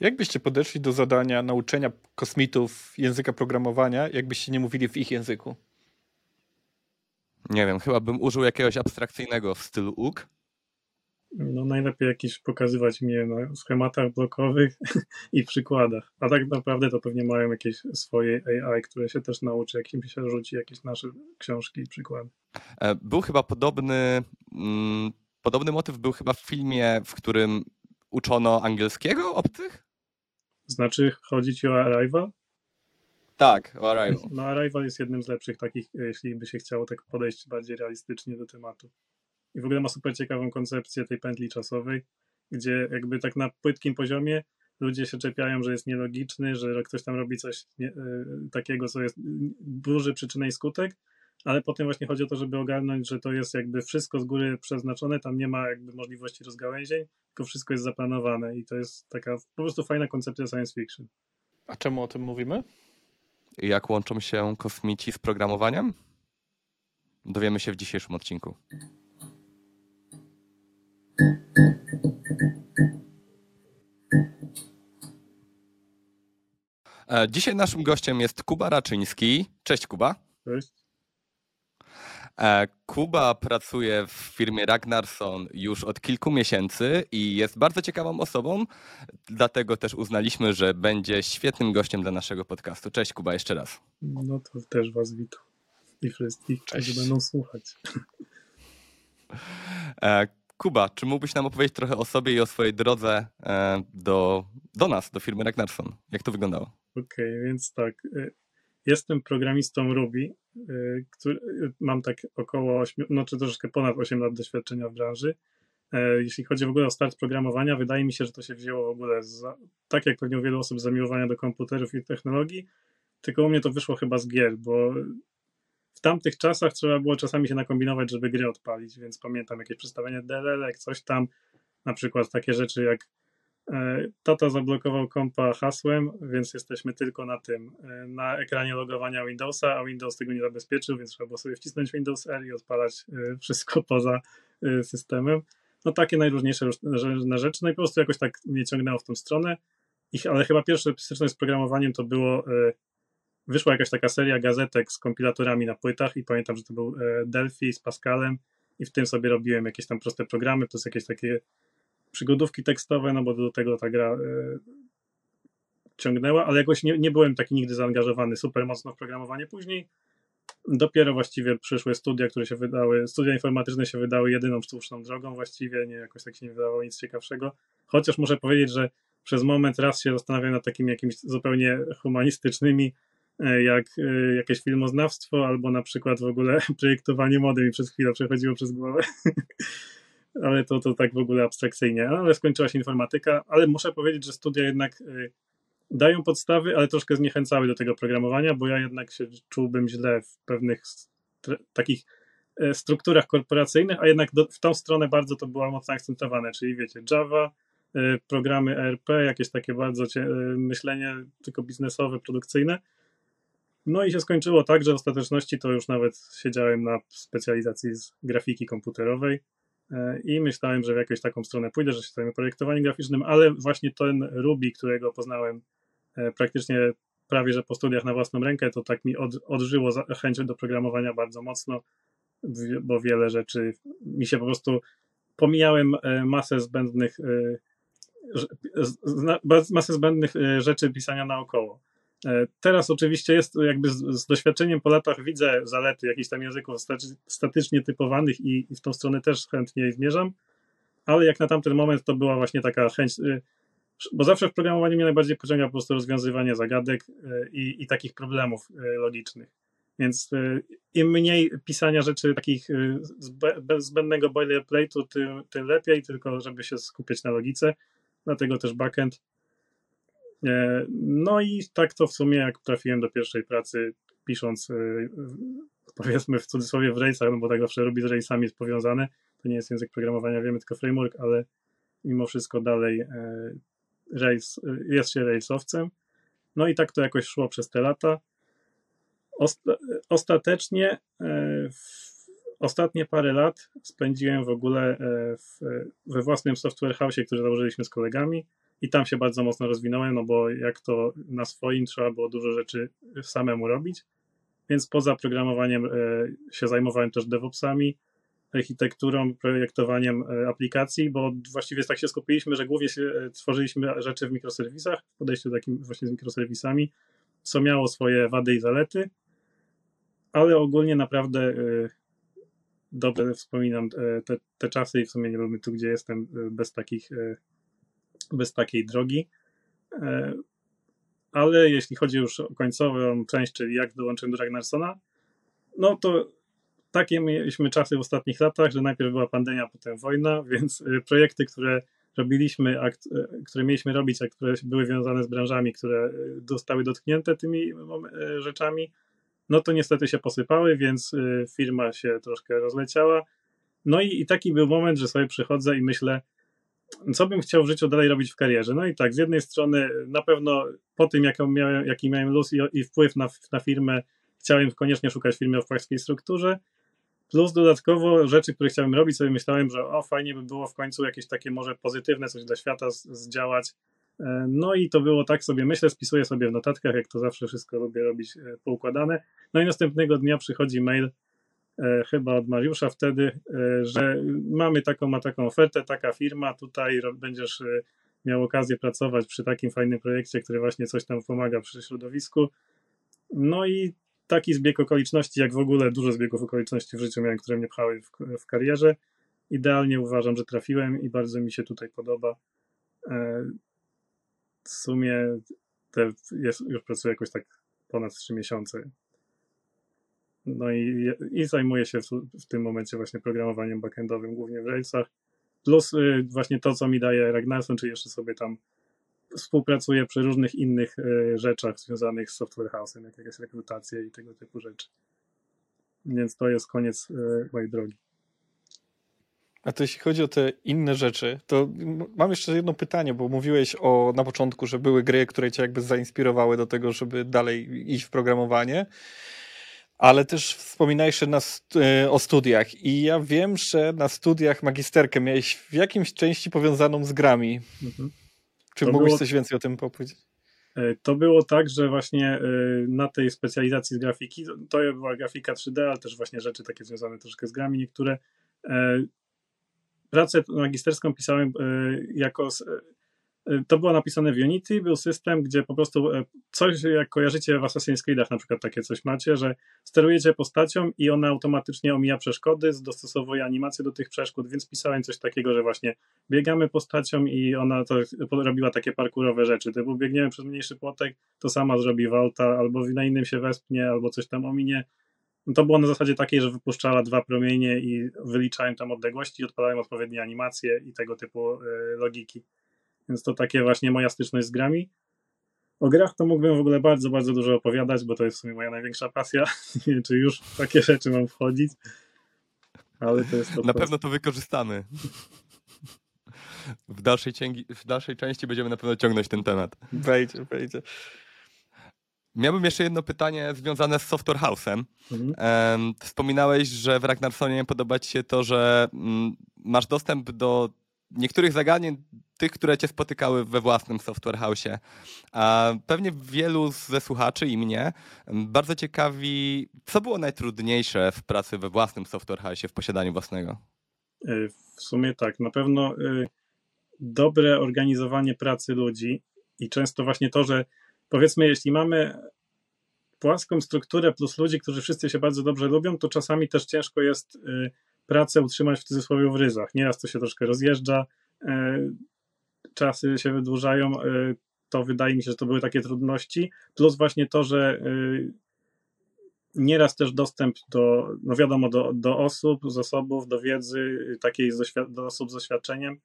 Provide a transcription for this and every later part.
Jak byście podeszli do zadania nauczenia kosmitów języka programowania, jakbyście nie mówili w ich języku? Nie wiem, chyba bym użył jakiegoś abstrakcyjnego w stylu UG. No najlepiej jakieś pokazywać mnie na schematach blokowych i przykładach. A tak naprawdę to pewnie mają jakieś swoje AI, które się też nauczy, jak im się rzuci jakieś nasze książki i przykłady. E, był chyba podobny, mm, podobny motyw był chyba w filmie, w którym uczono angielskiego obcych? Znaczy, chodzi ci o Arrival? Tak, o Arrival. No Arrival jest jednym z lepszych takich, jeśli by się chciało tak podejść bardziej realistycznie do tematu. I w ogóle ma super ciekawą koncepcję tej pętli czasowej, gdzie jakby tak na płytkim poziomie ludzie się czepiają, że jest nielogiczny, że ktoś tam robi coś nie, y, takiego, co jest duży przyczyny i skutek, ale potem właśnie chodzi o to, żeby ogarnąć, że to jest jakby wszystko z góry przeznaczone, tam nie ma jakby możliwości rozgałęzień, tylko wszystko jest zaplanowane i to jest taka po prostu fajna koncepcja science fiction. A czemu o tym mówimy? Jak łączą się kosmici z programowaniem? Dowiemy się w dzisiejszym odcinku. E, dzisiaj naszym gościem jest Kuba Raczyński. Cześć Kuba. Cześć. E, Kuba pracuje w firmie Ragnarsson już od kilku miesięcy i jest bardzo ciekawą osobą, dlatego też uznaliśmy, że będzie świetnym gościem dla naszego podcastu. Cześć Kuba jeszcze raz. No to też Was witam i wszystkich, którzy będą słuchać. E, Kuba, czy mógłbyś nam opowiedzieć trochę o sobie i o swojej drodze e, do, do nas, do firmy Ragnarsson? Jak to wyglądało? Okej, okay, więc tak. E, jestem programistą Ruby, e, który, mam tak około 8, no czy troszeczkę ponad 8 lat doświadczenia w branży. Jeśli chodzi w ogóle o start programowania, wydaje mi się, że to się wzięło w ogóle, z, tak jak pewnie u wielu osób, zamiłowania do komputerów i technologii, tylko u mnie to wyszło chyba z gier, bo w tamtych czasach trzeba było czasami się nakombinować, żeby gry odpalić, więc pamiętam jakieś przedstawienie DLL, coś tam, na przykład takie rzeczy jak e, tata zablokował kompa hasłem, więc jesteśmy tylko na tym, e, na ekranie logowania Windowsa, a Windows tego nie zabezpieczył, więc trzeba było sobie wcisnąć Windows R i odpalać e, wszystko poza systemem. No takie najróżniejsze rzeczy, no i po prostu jakoś tak mnie ciągnęło w tą stronę, ale chyba pierwsze styczność z programowaniem to było wyszła jakaś taka seria gazetek z kompilatorami na płytach i pamiętam, że to był e, Delphi z Pascalem i w tym sobie robiłem jakieś tam proste programy, to jest jakieś takie przygodówki tekstowe, no bo do tego ta gra e, ciągnęła, ale jakoś nie, nie byłem taki nigdy zaangażowany super mocno w programowanie. Później dopiero właściwie przyszły studia, które się wydały, studia informatyczne się wydały jedyną słuszną drogą właściwie, nie jakoś tak się nie wydawało nic ciekawszego. Chociaż muszę powiedzieć, że przez moment raz się zastanawiam nad takimi jakimiś zupełnie humanistycznymi E, jak e, jakieś filmoznawstwo, albo na przykład w ogóle projektowanie mody mi przez chwilę przechodziło przez głowę. ale to, to tak w ogóle abstrakcyjnie. Ale skończyła się informatyka, ale muszę powiedzieć, że studia jednak e, dają podstawy, ale troszkę zniechęcały do tego programowania, bo ja jednak się czułbym źle w pewnych takich strukturach korporacyjnych, a jednak do, w tą stronę bardzo to było mocno akcentowane, czyli wiecie, Java, programy ERP, jakieś takie bardzo myślenie tylko biznesowe, produkcyjne, no i się skończyło tak, że w ostateczności to już nawet siedziałem na specjalizacji z grafiki komputerowej i myślałem, że w jakąś taką stronę pójdę, że się zajmę projektowaniem graficznym, ale właśnie ten Ruby, którego poznałem e, praktycznie prawie że po studiach na własną rękę, to tak mi od, odżyło chęć do programowania bardzo mocno, bo wiele rzeczy mi się po prostu pomijałem e, masę zbędnych masę zbędnych rzeczy pisania naokoło. E, teraz oczywiście jest jakby z, z, doświadczeniem po latach widzę zalety jakichś tam języków statycznie typowanych i, i, w tą stronę też chętnie zmierzam, ale jak na tamten moment to była właśnie taka chęć, y, bo zawsze w programowaniu mnie najbardziej pociąga po prostu rozwiązywanie zagadek y, i, i takich problemów y, logicznych. Więc im mniej pisania rzeczy takich zbędnego boilerplate'u, tym, tym lepiej, tylko żeby się skupiać na logice. Dlatego też backend no i tak to w sumie, jak trafiłem do pierwszej pracy, pisząc, e, powiedzmy w cudzysłowie w rejsach, no bo tak zawsze robi z rejsami jest powiązane. To nie jest język programowania, wiemy tylko framework, ale mimo wszystko dalej e, rejs, jest się rejsowcem. No i tak to jakoś szło przez te lata. Ostatecznie ostatnie parę lat spędziłem w ogóle w, we własnym software house, który założyliśmy z kolegami i tam się bardzo mocno rozwinąłem, no bo jak to na swoim trzeba było dużo rzeczy samemu robić, więc poza programowaniem e, się zajmowałem też DevOpsami, architekturą, projektowaniem e, aplikacji, bo właściwie tak się skupiliśmy, że głównie e, tworzyliśmy rzeczy w mikroserwisach, w podejściu takim właśnie z mikroserwisami, co miało swoje wady i zalety, ale ogólnie naprawdę dobrze wspominam te, te czasy i w sumie nie byłbym tu, gdzie jestem bez takich bez takiej drogi. E, ale jeśli chodzi już o końcową część, czyli jak dołączyłem do Ragnarsona, no to takie mieliśmy czasy w ostatnich latach, że najpierw była pandemia, potem wojna, więc e, projekty, które robiliśmy, a, e, które mieliśmy robić, a które były związane z branżami, które zostały dotknięte tymi rzeczami, no to niestety się posypały, więc firma się troszkę rozleciała. No i, i taki był moment, że sobie przychodzę i myślę, co bym chciał w życiu dalej robić w karierze? No i tak, z jednej strony na pewno po tym, jaką miałem, jaki miałem luz i, i wpływ na, na firmę, chciałem koniecznie szukać firmy o polskiej strukturze, plus dodatkowo rzeczy, które chciałem robić, sobie myślałem, że o, fajnie by było w końcu jakieś takie może pozytywne coś dla świata zdziałać. E, no i to było tak sobie, myślę, spisuję sobie w notatkach, jak to zawsze wszystko lubię robić e, poukładane. No i następnego dnia przychodzi mail, chyba od Mariusza wtedy, e, że mamy taką, ma taką ofertę, taka firma, tutaj będziesz e, miał okazję pracować przy takim fajnym projekcie, który właśnie coś tam pomaga przy środowisku. No i taki zbieg okoliczności, jak w ogóle dużo zbiegów okoliczności w życiu miałem, które mnie pchały w, w karierze. Idealnie uważam, że trafiłem i bardzo mi się tutaj podoba. W sumie te, jest, już pracuję jakoś tak ponad 3 miesiące no i, i zajmuję się w, w, tym momencie właśnie programowaniem backendowym, głównie w Railsach. Plus y, właśnie to, co mi daje Ragnarson, czy jeszcze sobie tam współpracuję przy różnych innych y, rzeczach związanych z software house'em, jak jakaś rekrutacja i tego typu rzeczy. Więc to jest koniec y, mojej drogi. A to jeśli chodzi o te inne rzeczy, to mam jeszcze jedno pytanie, bo mówiłeś o, na początku, że były gry, które cię jakby zainspirowały do tego, żeby dalej iść w programowanie ale też wspominałeś na e, o studiach i ja wiem, że na studiach magisterkę miałeś w jakimś części powiązaną z grami. Mhm. Czy to mógłbyś było... coś więcej o tym powiedzieć? E, to było tak, że właśnie e, na tej specjalizacji z grafiki, to była grafika 3D, ale też właśnie rzeczy takie związane troszkę z grami niektóre. Pracę magisterską pisałem jako to było napisane w Unity, był system, gdzie po prostu e, coś, jak kojarzycie w Assassin's Creedach na przykład takie coś macie, że sterujecie postacią i ona automatycznie omija przeszkody, dostosowuje animację do tych przeszkód, więc pisałem coś takiego, że właśnie biegamy postacią i ona to robiła takie parkurowe rzeczy, typu biegniemy przez mniejszy płotek, to sama zrobi Walta, albo na innym się wespnie, albo coś tam ominie. To było na zasadzie takiej, że wypuszczała dwa promienie i wyliczałem tam odległości, odpalałem odpowiednie animacje i tego typu e, logiki. Więc to takie właśnie moja styczność z grami. O grach to mógłbym w ogóle bardzo, bardzo dużo opowiadać, bo to jest w sumie moja największa pasja. Nie wiem, czy już w takie rzeczy mam wchodzić. Ale to jest to Na pewno to wykorzystamy. W dalszej, cięgi, w dalszej części będziemy na pewno ciągnąć ten temat. Wejdzie, wejdzie. Miałbym jeszcze jedno pytanie związane z Software House'em. Mhm. Wspominałeś, że w Ragnarsonie podoba ci się to, że mm, masz dostęp do niektórych zagadnień, tych, które cię spotykały we własnym software house'ie. A pewnie wielu ze słuchaczy i mnie bardzo ciekawi, co było najtrudniejsze w pracy we własnym software house'ie, w posiadaniu własnego? E, w sumie tak, na pewno e, dobre organizowanie pracy ludzi i często właśnie to, że powiedzmy, jeśli mamy płaską strukturę plus ludzi, którzy wszyscy się bardzo dobrze lubią, to czasami też ciężko jest e, pracę utrzymać w cudzysłowie w ryzach. Nieraz to się troszkę rozjeżdża, e, czasy się wydłużają, e, to wydaje mi się, że to były takie trudności, plus właśnie to, że e, nieraz też dostęp do, no wiadomo, do, do osób, zasobów, do wiedzy, takiej do osób z doświadczeniem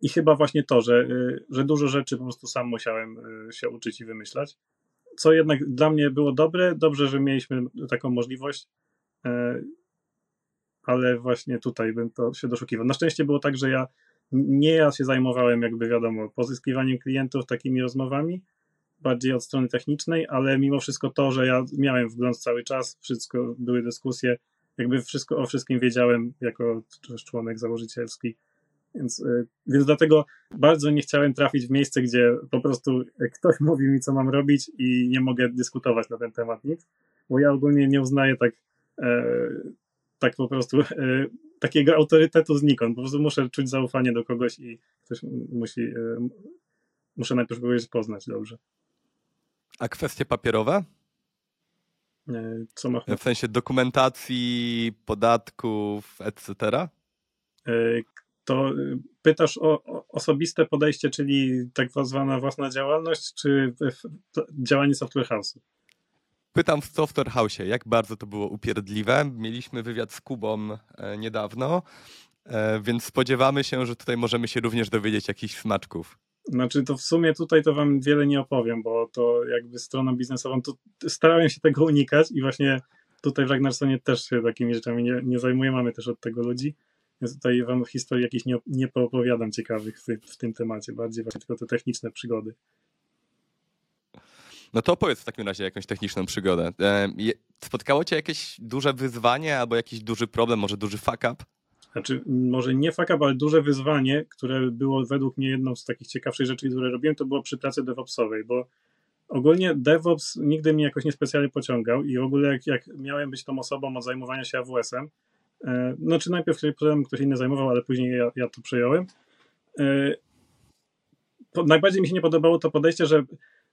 i chyba właśnie to, że, że dużo rzeczy po prostu sam musiałem się uczyć i wymyślać, co jednak dla mnie było dobre, dobrze, że mieliśmy taką możliwość, ale właśnie tutaj bym to się doszukiwał. Na szczęście było tak, że ja nie ja się zajmowałem, jakby wiadomo, pozyskiwaniem klientów takimi rozmowami, bardziej od strony technicznej, ale mimo wszystko to, że ja miałem wgląd cały czas, wszystko były dyskusje, jakby wszystko o wszystkim wiedziałem jako członek założycielski, Więc, y, więc dlatego bardzo nie chciałem trafić w miejsce, gdzie po prostu ktoś mówi mi, co mam robić i nie mogę dyskutować na ten temat nic, bo ja ogólnie nie uznaję tak, e, tak po prostu e, takiego autorytetu znikąd. Po prostu muszę czuć zaufanie do kogoś i ktoś musi, e, muszę najpierw kogoś poznać dobrze. A kwestie papierowe? E, co ma... W sensie dokumentacji, podatków, etc.? To pytasz o osobiste podejście, czyli tak zwana własna działalność, czy działanie Software House'u? Pytam w Software House, jak bardzo to było upierdliwe. Mieliśmy wywiad z Kubą e, niedawno, więc spodziewamy się, że tutaj możemy się również dowiedzieć jakichś smaczków. Znaczy to w sumie tutaj to wam wiele nie opowiem, bo to jakby stroną biznesową, to starałem się tego unikać i właśnie tutaj w Ragnarsonie też się takimi rzeczami nie, nie zajmuję, mamy też od tego ludzi, więc tutaj wam historii jakichś nie, nie poopowiadam ciekawych w, w tym temacie, bardziej właśnie tylko te techniczne przygody. No to opowiedz w takim razie jakąś techniczną przygodę. Spotkało cię jakieś duże wyzwanie albo jakiś duży problem, może duży fuck up? znaczy może nie fuck up, ale duże wyzwanie, które było według mnie jedną z takich ciekawszych rzeczy, które robiłem, to było przy pracy DevOpsowej, bo ogólnie DevOps nigdy mnie jakoś niespecjalnie pociągał i w ogóle jak, jak miałem być tą osobą od zajmowania się AWS-em, e, no czy najpierw ktoś inny zajmował, ale później ja, ja to przejąłem, e, najbardziej mi się nie podobało to podejście, że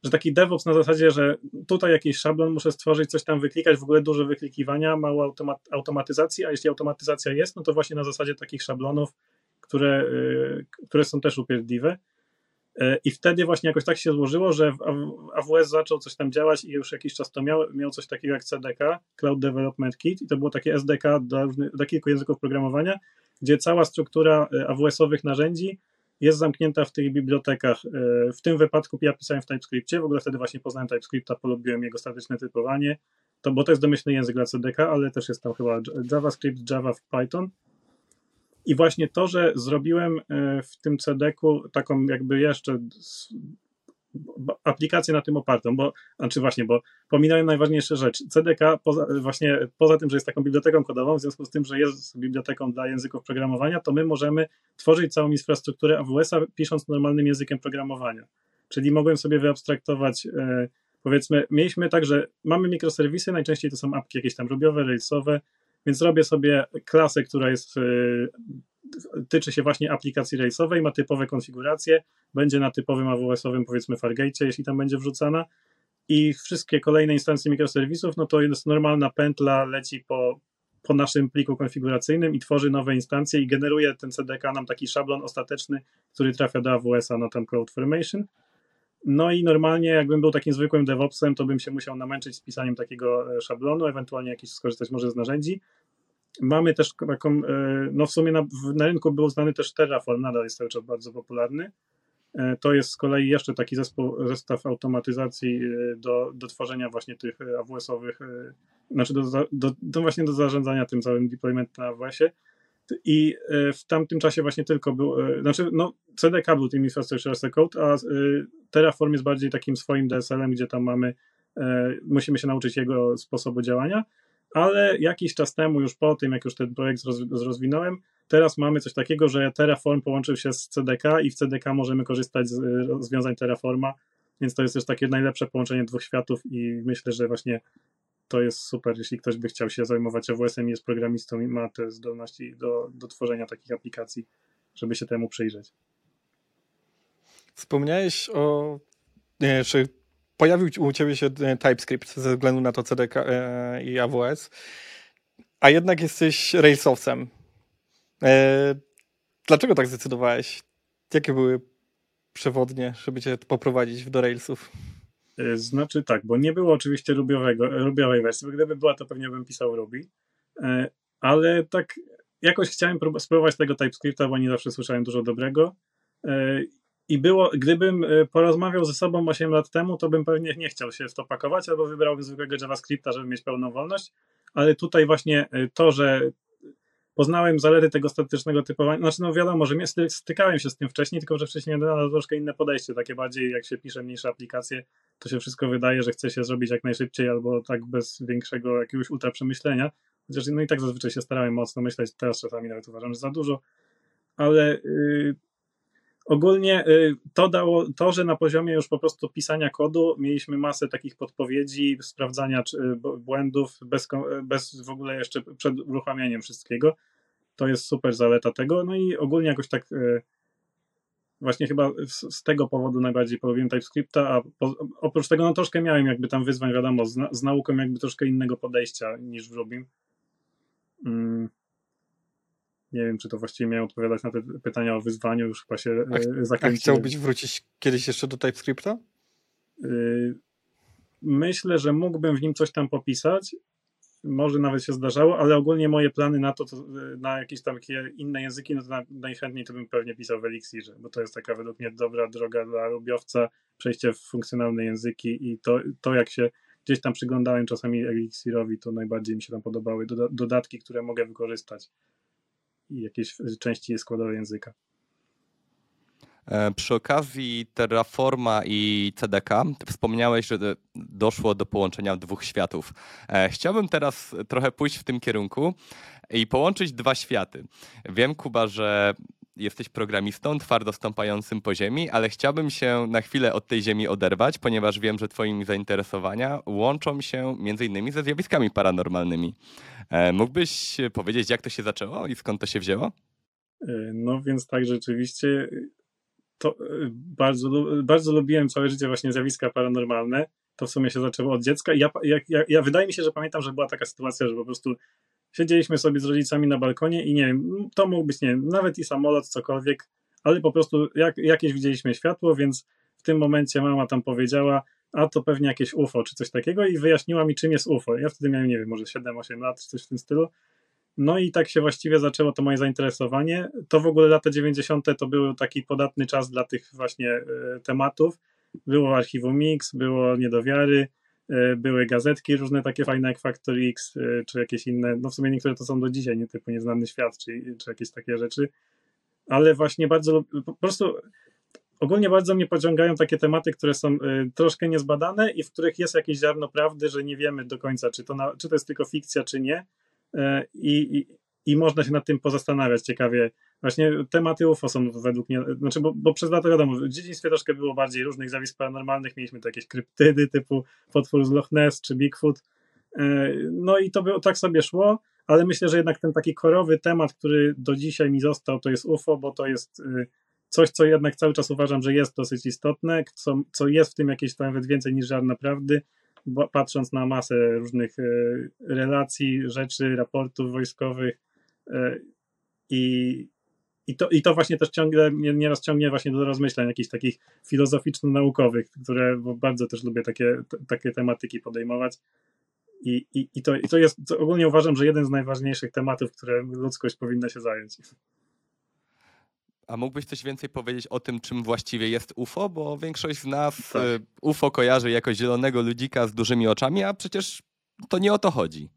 że taki DevOps na zasadzie, że tutaj jakiś szablon muszę stworzyć, coś tam wyklikać, w ogóle duże wyklikiwania, mało automat automatyzacji, a jeśli automatyzacja jest, no to właśnie na zasadzie takich szablonów, które, y, które są też upierdliwe. Y, I wtedy właśnie jakoś tak się złożyło, że AWS zaczął coś tam działać i już jakiś czas to miał, miał coś takiego jak CDK, Cloud Development Kit i to było takie SDK dla, dla kilku języków programowania, gdzie cała struktura y, AWS-owych narzędzi jest zamknięta w tych bibliotekach. E, w tym wypadku ja pisałem w TypeScriptie, w ogóle wtedy właśnie poznałem TypeScripta, polubiłem jego statyczne typowanie, to, bo to jest domyślny język dla CDK, ale też jest tam chyba JavaScript, Java w Python. I właśnie to, że zrobiłem e, w tym CDK taką jakby jeszcze aplikację na tym opartą, bo, znaczy właśnie, bo pominąłem najważniejsze rzecz. CDK, poza, właśnie poza tym, że jest taką biblioteką kodową, w związku z tym, że jest biblioteką dla języków programowania, to my możemy tworzyć całą infrastrukturę AWS-a pisząc normalnym językiem programowania. Czyli mogłem sobie wyabstraktować, e, powiedzmy, mieliśmy tak, że mamy mikroserwisy, najczęściej to są apki jakieś tam rubiowe, railsowe, więc robię sobie klasę, która jest e, tyczy się właśnie aplikacji rejsowej, ma typowe konfiguracje, będzie na typowym AWS-owym powiedzmy Fargate, jeśli tam będzie wrzucana i wszystkie kolejne instancje mikroserwisów, no to jest normalna pętla, leci po, po naszym pliku konfiguracyjnym i tworzy nowe instancje i generuje ten CDK nam taki szablon ostateczny, który trafia do AWS-a na tam CloudFormation. No i normalnie, jakbym był takim zwykłym DevOpsem, to bym się musiał namęczyć z pisaniem takiego e, szablonu, ewentualnie jakiś skorzystać może z narzędzi, Mamy też taką, e, no w sumie na, na rynku był znany też Terraform, nadal jest cały czas bardzo popularny. E, to jest z kolei jeszcze taki zespół, zestaw automatyzacji e, do, do tworzenia właśnie tych AWS-owych, znaczy do, do, do właśnie do zarządzania tym całym deploymentem na AWS-ie. I w tamtym czasie właśnie tylko był, znaczy no CDK był tym Infrastructure as a Code, a Terraform jest bardziej takim swoim DSL-em, gdzie tam mamy, musimy się nauczyć jego sposobu działania ale jakiś czas temu, już po tym, jak już ten projekt rozwinąłem, teraz mamy coś takiego, że Terraform połączył się z CDK i w CDK możemy korzystać z rozwiązań Terraforma, więc to jest też takie najlepsze połączenie dwóch światów i myślę, że właśnie to jest super, jeśli ktoś by chciał się zajmować AWS-em, jest programistą i ma te zdolności do, do tworzenia takich aplikacji, żeby się temu przyjrzeć. Wspomniałeś o, nie, czy pojawił u ciebie się e, TypeScript ze względu na to CDK e, i AWS, a jednak jesteś Railsowcem. E, dlaczego tak zdecydowałeś? Jakie były przewodnie, żeby cię poprowadzić do Railsów? Znaczy tak, bo nie było oczywiście rubiowego, rubiowej wersji, bo gdyby była, to pewnie bym pisał Ruby, ale tak jakoś chciałem spróbować tego TypeScripta, bo nie zawsze słyszałem dużo dobrego i było, gdybym e, porozmawiał ze sobą 8 lat temu, to bym pewnie nie chciał się w to pakować, albo wybrałbym zwykłego JavaScripta, żeby mieć pełną wolność, ale tutaj właśnie e, to, że poznałem zalety tego statycznego typowania, znaczy no wiadomo, że stykałem się z tym wcześniej, tylko że wcześniej miałem troszkę inne podejście, takie bardziej jak się pisze mniejsze aplikacje, to się wszystko wydaje, że chce się zrobić jak najszybciej albo tak bez większego jakiegoś ultra przemyślenia, chociaż no i tak zazwyczaj się starałem mocno myśleć, teraz czasami nawet uważam, że za dużo, ale y, ogólnie y, to dało, to, że na poziomie już po prostu pisania kodu mieliśmy masę takich podpowiedzi, sprawdzania czy, błędów bez, bez w ogóle jeszcze przed uruchamianiem wszystkiego. To jest super zaleta tego. No i ogólnie jakoś tak y, właśnie chyba z, tego powodu najbardziej polubiłem TypeScripta, a po, oprócz tego no troszkę miałem jakby tam wyzwań, wiadomo, z, z nauką jakby troszkę innego podejścia niż w Rubim. Mm. Nie wiem, czy to właściwie miałem odpowiadać na te pytania o wyzwaniu, już chyba się a, e, zakręciłem. A chciałbyś wrócić kiedyś jeszcze do TypeScripta? Y, myślę, że mógłbym w nim coś tam popisać, może nawet się zdarzało, ale ogólnie moje plany na to, to na jakieś tam inne języki, no to na, najchętniej to bym pewnie pisał w Elixirze, bo to jest taka według mnie dobra droga dla lubiowca, przejście w funkcjonalne języki i to, to jak się gdzieś tam przyglądałem czasami Elixirowi, to najbardziej mi się tam podobały dodatki, które mogę wykorzystać i jakieś części składowe języka. E, przy okazji Terraforma i CDK wspomniałeś, że doszło do połączenia dwóch światów. E, chciałbym teraz trochę pójść w tym kierunku i połączyć dwa światy. Wiem, Kuba, że jesteś programistą twardo stąpającym po ziemi, ale chciałbym się na chwilę od tej ziemi oderwać, ponieważ wiem, że twoimi zainteresowania łączą się między innymi ze zjawiskami paranormalnymi. E, mógłbyś powiedzieć, jak to się zaczęło i skąd to się wzięło? No więc tak, rzeczywiście to e, bardzo, bardzo lubiłem całe życie właśnie zjawiska paranormalne. To w sumie się zaczęło od dziecka. Ja, ja, ja, wydaje mi się, że pamiętam, że była taka sytuacja, że po prostu siedzieliśmy sobie z rodzicami na balkonie i nie wiem, to mógł być, nie wiem, nawet i samolot, cokolwiek, ale po prostu jak, jakieś widzieliśmy światło, więc w tym momencie mama tam powiedziała, a to pewnie jakieś UFO czy coś takiego i wyjaśniła mi, czym jest UFO. Ja wtedy miałem, nie wiem, może 7-8 lat czy coś w tym stylu. No i tak się właściwie zaczęło to moje zainteresowanie. To w ogóle lata 90. to był taki podatny czas dla tych właśnie e, tematów. Było archiwum Mix, było Niedowiary, były gazetki różne takie fajne jak Factor X, e, czy jakieś inne, no w sumie niektóre to są do dzisiaj, nie typu Nieznany Świat, czy, czy jakieś takie rzeczy. Ale właśnie bardzo, po prostu ogólnie bardzo mnie pociągają takie tematy, które są troszkę niezbadane i w których jest jakieś ziarno prawdy, że nie wiemy do końca, czy to, na, czy to jest tylko fikcja, czy nie E, i, i, i można się nad tym pozastanawiać ciekawie. Właśnie tematy UFO są według mnie, znaczy, bo, bo przez lata wiadomo, w dzieciństwie troszkę było bardziej różnych zjawisk paranormalnych, mieliśmy to jakieś kryptydy typu potwór z Loch Ness czy Bigfoot, e, no i to było, tak sobie szło, ale myślę, że jednak ten taki korowy temat, który do dzisiaj mi został, to jest UFO, bo to jest y, coś, co jednak cały czas uważam, że jest dosyć istotne, co, co jest w tym jakieś nawet więcej niż żadna prawdy, patrząc na masę różnych e, relacji, rzeczy, raportów wojskowych e, i, i, to, i to właśnie też ciągle nieraz ciągnie właśnie do rozmyślań jakichś takich filozoficzno-naukowych, które bardzo też lubię takie, takie tematyki podejmować. I, i, i, to, i to jest, to ogólnie uważam, że jeden z najważniejszych tematów, które ludzkość powinna się zająć. A mógłbyś coś więcej powiedzieć o tym, czym właściwie jest UFO? Bo większość z nas tak. Y, UFO kojarzy jako zielonego ludzika z dużymi oczami, a przecież to nie o to chodzi.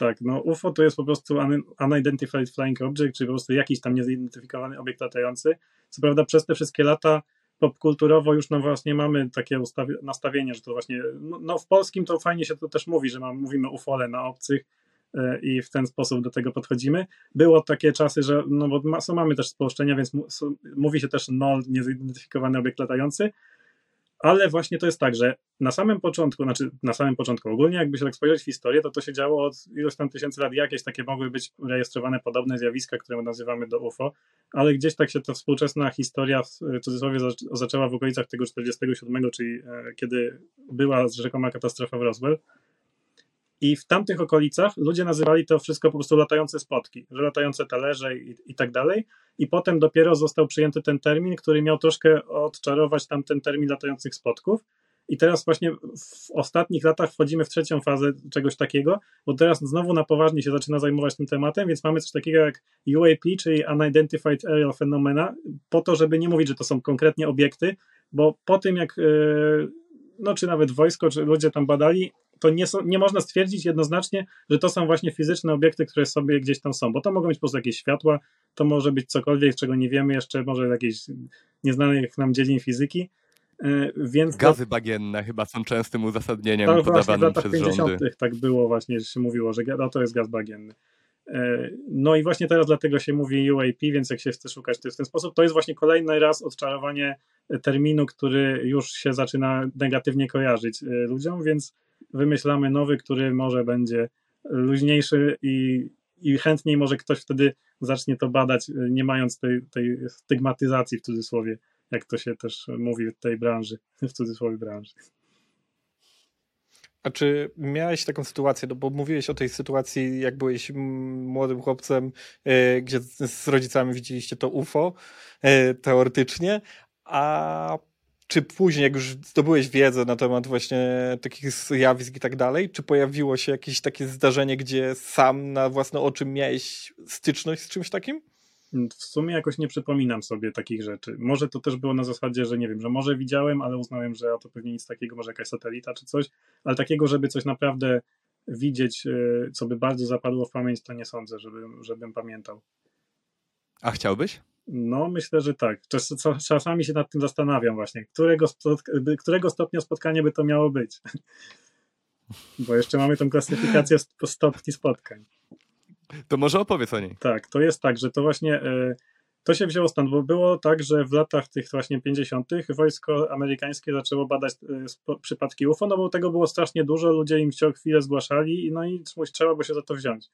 Tak, no UFO to jest po prostu Unidentified Flying Object, czyli po prostu jakiś tam niezidentyfikowany obiekt latający. Co prawda przez te wszystkie lata popkulturowo już no właśnie mamy takie nastawienie, że to właśnie, no, no, w polskim to fajnie się to też mówi, że mam, mówimy ufole na obcych, E, i w ten sposób do tego podchodzimy. Było takie czasy, że no bo mamy też spolszczenia, więc mówi się też null, niezidentyfikowany obiekt latający, ale właśnie to jest tak, że na samym początku, znaczy na samym początku ogólnie, jakby się tak spojrzeć w historię, to to się działo od ilość tam tysięcy lat, jakieś takie mogły być rejestrowane podobne zjawiska, które nazywamy do UFO, ale gdzieś tak się ta współczesna historia w cudzysłowie zaczęła w okolicach tego 47, czyli e, kiedy była rzekoma katastrofa w Roswell, i w tamtych okolicach ludzie nazywali to wszystko po prostu latające spotki, że latające talerze i, i tak dalej. I potem dopiero został przyjęty ten termin, który miał troszkę odczarować tam ten termin latających spotków. I teraz właśnie w ostatnich latach wchodzimy w trzecią fazę czegoś takiego, bo teraz znowu na poważnie się zaczyna zajmować tym tematem, więc mamy coś takiego jak UAP, czyli Unidentified Aerial Phenomena, po to, żeby nie mówić, że to są konkretnie obiekty, bo po tym jak, e, no czy nawet wojsko, czy ludzie tam badali, to nie, są, nie można stwierdzić jednoznacznie, że to są właśnie fizyczne obiekty, które sobie gdzieś tam są, bo to mogą być po prostu jakieś światła, to może być cokolwiek, czego nie wiemy jeszcze, może jakieś nieznanych nam dziedzin fizyki. E, więc Gazy to, bagienne chyba są częstym uzasadnieniem to podawanym przez 50. rządy. Tak było właśnie, że się mówiło, że no, to jest gaz bagienny. No i właśnie teraz dlatego się mówi UAP, więc jak się chce szukać to w ten sposób, to jest właśnie kolejny raz odczarowanie terminu, który już się zaczyna negatywnie kojarzyć ludziom, więc wymyślamy nowy, który może będzie luźniejszy i, i chętniej może ktoś wtedy zacznie to badać, nie mając tej, tej stygmatyzacji w cudzysłowie, jak to się też mówi w tej branży, w cudzysłowie branży. A czy miałeś taką sytuację, no bo mówiłeś o tej sytuacji, jak byłeś młodym chłopcem, e, gdzie z rodzicami widzieliście to UFO e, teoretycznie, a czy później, jak już zdobyłeś wiedzę na temat właśnie takich zjawisk i tak dalej, czy pojawiło się jakieś takie zdarzenie, gdzie sam na własne oczy miałeś styczność z czymś takim? W sumie jakoś nie przypominam sobie takich rzeczy. Może to też było na zasadzie, że nie wiem, że może widziałem, ale uznałem, że to pewnie nic takiego, może jakaś satelita czy coś, ale takiego, żeby coś naprawdę widzieć, e, co by bardzo zapadło w pamięć, to nie sądzę, żebym, żebym pamiętał. A chciałbyś? No, myślę, że tak. Czas, czasami się nad tym zastanawiam właśnie, którego, którego stopnia spotkania by to miało być. Bo jeszcze mamy tą klasyfikację stopni spotkań. To może opowiedz o niej. Tak, to jest tak, że to właśnie e, to się wzięło stąd, bo było tak, że w latach tych właśnie 50. wojsko amerykańskie zaczęło badać e, przypadki UFO, no bo tego było strasznie dużo, ludzie im co chwilę zgłaszali, no i trzeba było się za to wziąć.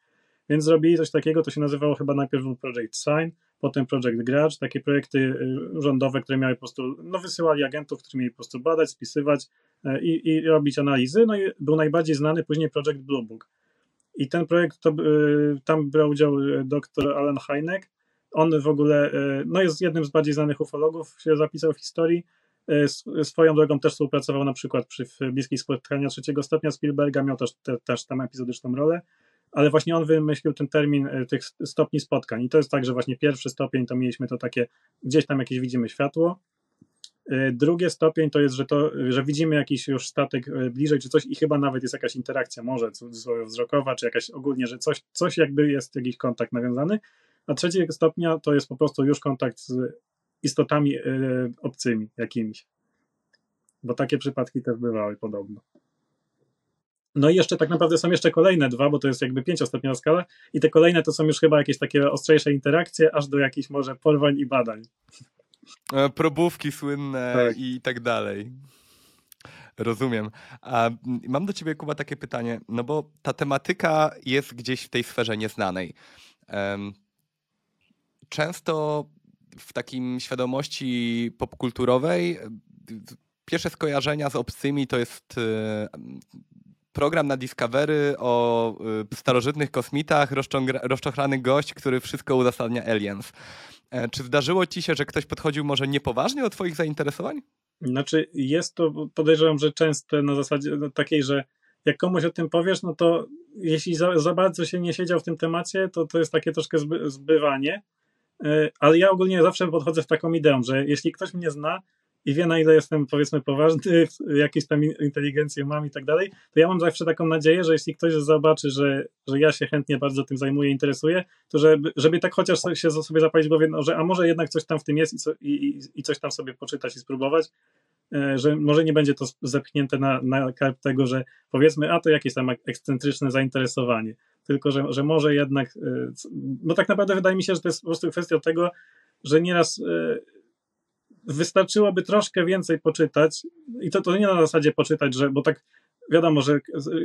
Więc zrobili coś takiego, to się nazywało chyba najpierw Project Sign, potem Project Grudge, takie projekty y, rządowe, które miały po prostu, no wysyłali agentów, którzy mieli po prostu badać, spisywać e, i, i robić analizy, no i był najbardziej znany później Project Blue Book. I ten projekt, to, y, tam brał udział y, dr Alan Hynek, on w ogóle, no jest jednym z bardziej znanych ufologów, się zapisał w historii, Swoją drogą też współpracował na przykład przy bliskich spotkaniach trzeciego stopnia Spielberga, miał też, te, też tam epizodyczną rolę ale właśnie on wymyślił ten termin e, tych stopni spotkań. I to jest tak, że właśnie pierwszy stopień to mieliśmy to takie, gdzieś tam jakieś widzimy światło. E, drugie stopień to jest, że, to, że widzimy jakiś już statek e, bliżej, czy coś, i chyba nawet jest jakaś interakcja, może wzrokowa, czy jakaś ogólnie, że coś, coś jakby jest jakiś kontakt nawiązany. A trzeciego stopnia to jest po prostu już kontakt z istotami obcymi jakimiś. Bo takie przypadki też bywały podobno. No i jeszcze tak naprawdę są jeszcze kolejne dwa, bo to jest jakby pięciostopniowa skala i te kolejne to są już chyba jakieś takie ostrzejsze interakcje, aż do jakichś może porwań i badań. E, probówki słynne tak. i tak dalej. Rozumiem. A mam do ciebie, Kuba, takie pytanie, no bo ta tematyka jest gdzieś w tej sferze nieznanej. Często w takim świadomości popkulturowej pierwsze skojarzenia z obcymi to jest e, program na Discovery o y, starożytnych kosmitach, rozczochrany gość, który wszystko uzasadnia aliens. E, czy zdarzyło ci się, że ktoś podchodził może niepoważnie do twoich zainteresowań? Znaczy jest to, podejrzewam, że częste na zasadzie no, takiej, że jak komuś o tym powiesz, no to jeśli za, za bardzo się nie siedział w tym temacie, to to jest takie troszkę zby, zbywanie. E, ale ja ogólnie zawsze podchodzę w taką ideą, że jeśli ktoś mnie zna, i wie, na ile jestem, powiedzmy, poważny, jakieś tam inteligencję mam i tak dalej, to ja mam zawsze taką nadzieję, że jeśli ktoś zobaczy, że, że ja się chętnie bardzo tym zajmuję, interesuję, to żeby, żeby tak chociaż się sobie zapalić głowie, no, że a może jednak coś tam w tym jest i, co, i, i coś tam sobie poczytać i spróbować, e, że może nie będzie to zepchnięte na, na karp tego, że powiedzmy, a to jakieś tam ekscentryczne zainteresowanie, tylko że, że może jednak, e, no tak naprawdę wydaje mi się, że to jest po prostu kwestia tego, że nieraz e, wystarczyłoby troszkę więcej poczytać i to, to nie na zasadzie poczytać, że, bo tak wiadomo, że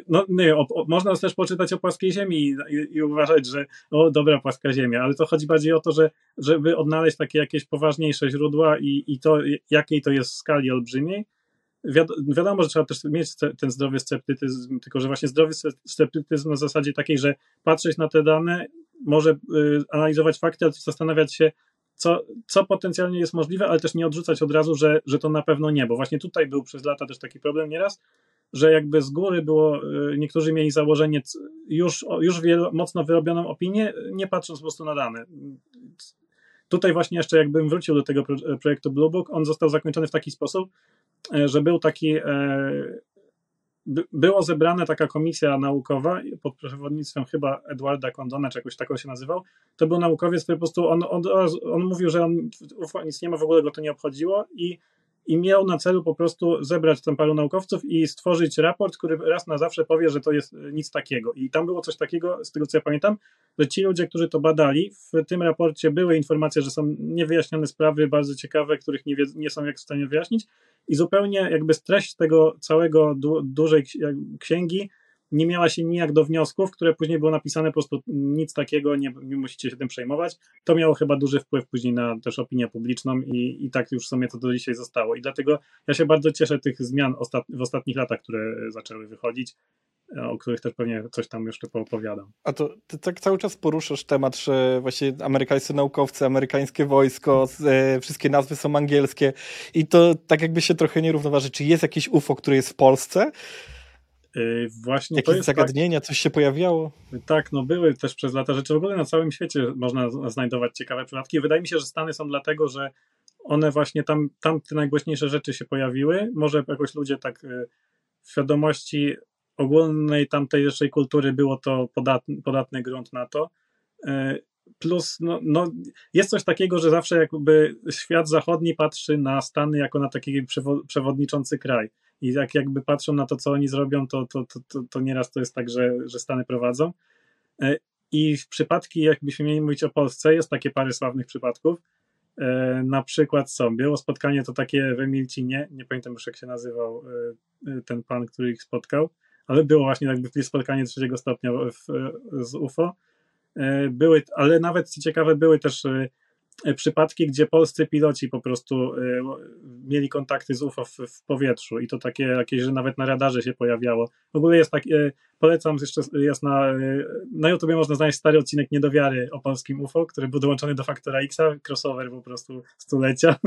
no, nie, o, o, można też poczytać o płaskiej ziemi i, i, i, uważać, że o dobra płaska ziemia, ale to chodzi bardziej o to, że żeby odnaleźć takie jakieś poważniejsze źródła i, i to jakiej to jest w skali olbrzymiej. wiadomo, że trzeba też mieć ten zdrowy sceptycyzm, tylko że właśnie zdrowy sceptycyzm na zasadzie takiej, że patrzeć na te dane, może y, analizować fakty, ale zastanawiać się, co, co potencjalnie jest możliwe, ale też nie odrzucać od razu, że, że to na pewno nie, bo właśnie tutaj był przez lata też taki problem nieraz, że jakby z góry było, y, niektórzy mieli założenie już, już wielo, mocno wyrobioną opinię, nie patrząc po prostu na dane. Tutaj właśnie jeszcze jakbym wrócił do tego projektu Blue Book, on został zakończony w taki sposób, e, że był taki było zebrana taka komisja naukowa pod przewodnictwem chyba Edwarda Condona, czy jakoś takiego się nazywał. To był naukowiec, który po prostu on, on, on mówił, że on nic nie ma, w ogóle go to nie obchodziło i i miał na celu po prostu zebrać tam paru naukowców i stworzyć raport, który raz na zawsze powie, że to jest nic takiego. I tam było coś takiego, z tego co ja pamiętam, że ci ludzie, którzy to badali, w tym raporcie były informacje, że są niewyjaśnione sprawy bardzo ciekawe, których nie, nie są jak w stanie wyjaśnić i zupełnie jakby treść tego całego du, dużej księgi nie miała się nijak do wniosków, które później było napisane po prostu nic takiego, nie, nie musicie się tym przejmować. To miało chyba duży wpływ później na też opinię publiczną i, i tak już w sumie to do dzisiaj zostało. I dlatego ja się bardzo cieszę tych zmian ostat, w ostatnich latach, które zaczęły wychodzić o których też pewnie coś tam jeszcze poopowiadam. A to ty tak cały czas poruszasz temat, że właśnie amerykańscy naukowcy, amerykańskie wojsko, e, wszystkie nazwy są angielskie i to tak jakby się trochę nie równoważy. Czy jest jakieś UFO, które jest w Polsce? Yy, właśnie Jakieś tak- zagadnienia, tak, coś się pojawiało? Tak, no były też przez lata rzeczy. W ogóle na całym świecie można znajdować ciekawe przypadki. Wydaje mi się, że Stany są dlatego, że one właśnie tam, tam te najgłośniejsze rzeczy się pojawiły. Może jakoś ludzie tak yy, w świadomości ogólnej tamtejszej kultury było to podatny, podatny grunt na to. Yy, plus, no, no, jest coś takiego, że zawsze jakby świat zachodni patrzy na Stany jako na taki przewodniczący kraj i jak jakby patrzą na to, co oni zrobią, to, to, to, to, to nieraz to jest tak, że, że Stany prowadzą. E, I w przypadki, jakbyśmy mieli mówić o Polsce, jest takie parę sławnych przypadków. E, na przykład są, było spotkanie to takie w Emilcinie, nie pamiętam już jak się nazywał e, ten pan, który ich spotkał, ale było właśnie jakby spotkanie trzeciego stopnia w, z UFO. Były, ale nawet co ciekawe, były też przypadki, gdzie polscy piloci po prostu e, mieli kontakty z UFO w, w, powietrzu i to takie jakieś, że nawet na radarze się pojawiało. W ogóle jest tak, e, polecam, jeszcze jest na, na YouTubie można znaleźć stary odcinek Niedowiary o polskim UFO, który był dołączony do Faktora X, crossover po prostu stulecia.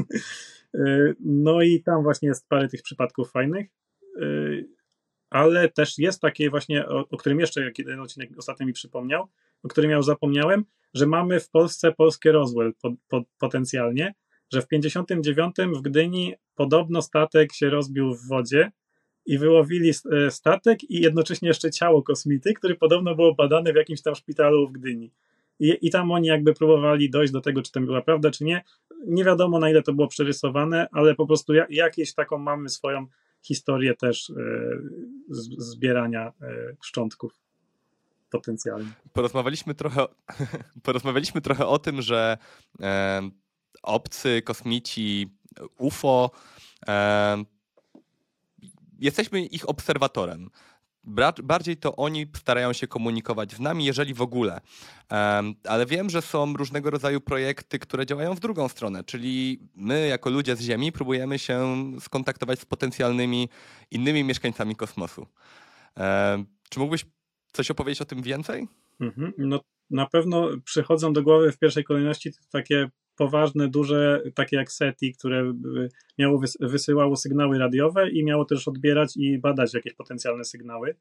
No i tam właśnie jest parę tych przypadków fajnych ale też jest takie właśnie, o, o którym jeszcze jeden odcinek ostatnio mi przypomniał, o którym ja już zapomniałem, że mamy w Polsce polskie Roswell po, po, potencjalnie, że w 59 w Gdyni podobno statek się rozbił w wodzie i wyłowili e, statek i jednocześnie jeszcze ciało kosmity, który podobno było badane w jakimś tam szpitalu w Gdyni. I, I tam oni jakby próbowali dojść do tego, czy to była prawda, czy nie. Nie wiadomo na ile to było przerysowane, ale po prostu jakieś taką mamy swoją historię też e, zbierania e, szczątków potencjalnie. Porozmawialiśmy trochę, porozmawialiśmy trochę o tym, że e, obcy, kosmici, UFO, e, jesteśmy ich obserwatorem. Bardziej to oni starają się komunikować z nami, jeżeli w ogóle. Ale wiem, że są różnego rodzaju projekty, które działają w drugą stronę, czyli my, jako ludzie z Ziemi, próbujemy się skontaktować z potencjalnymi innymi mieszkańcami kosmosu. Czy mógłbyś coś opowiedzieć o tym więcej? Mhm. No, na pewno przychodzą do głowy w pierwszej kolejności takie poważne, duże, takie jak SETI, które miało, wysyłało sygnały radiowe i miało też odbierać i badać jakieś potencjalne sygnały.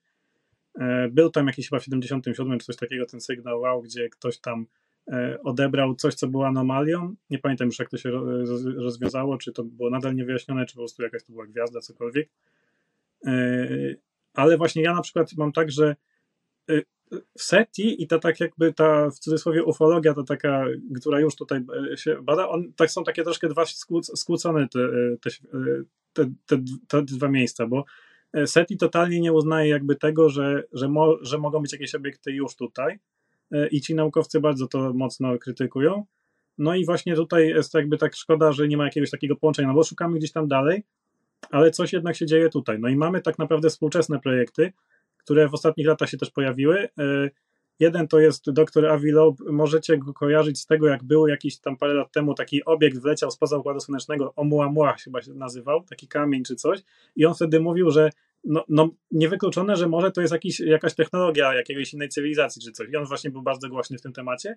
E, był tam jakiś chyba w 77 czy coś takiego ten sygnał wow, gdzie ktoś tam e, odebrał coś, co było anomalią. Nie pamiętam już, jak to się rozwiązało, czy to było nadal niewyjaśnione, czy po prostu jakaś to była gwiazda, cokolwiek. E, ale właśnie ja na przykład mam tak, że w SETI i ta tak jakby ta w cudzysłowie ufologia, to taka, która już tutaj e, się bada, on, tak są takie troszkę dwa skłócone te, e, te, te, te, te dwa miejsca, bo SETI totalnie nie uznaje jakby tego, że, że, mo, że mogą być jakieś obiekty już tutaj i ci naukowcy bardzo to mocno krytykują. No i właśnie tutaj jest jakby tak szkoda, że nie ma jakiegoś takiego połączenia, no bo szukamy gdzieś tam dalej, ale coś jednak się dzieje tutaj. No i mamy tak naprawdę współczesne projekty, które w ostatnich latach się też pojawiły. E, jeden to jest dr Avilo, możecie go kojarzyć z tego, jak był jakiś tam parę lat temu taki obiekt wleciał spoza Układu Słonecznego, Oumuamua chyba się nazywał, taki kamień czy coś i on wtedy mówił, że no, no niewykluczone, że może to jest jakiś, jakaś technologia jakiegoś innej cywilizacji czy coś i on właśnie był bardzo głośny w tym temacie.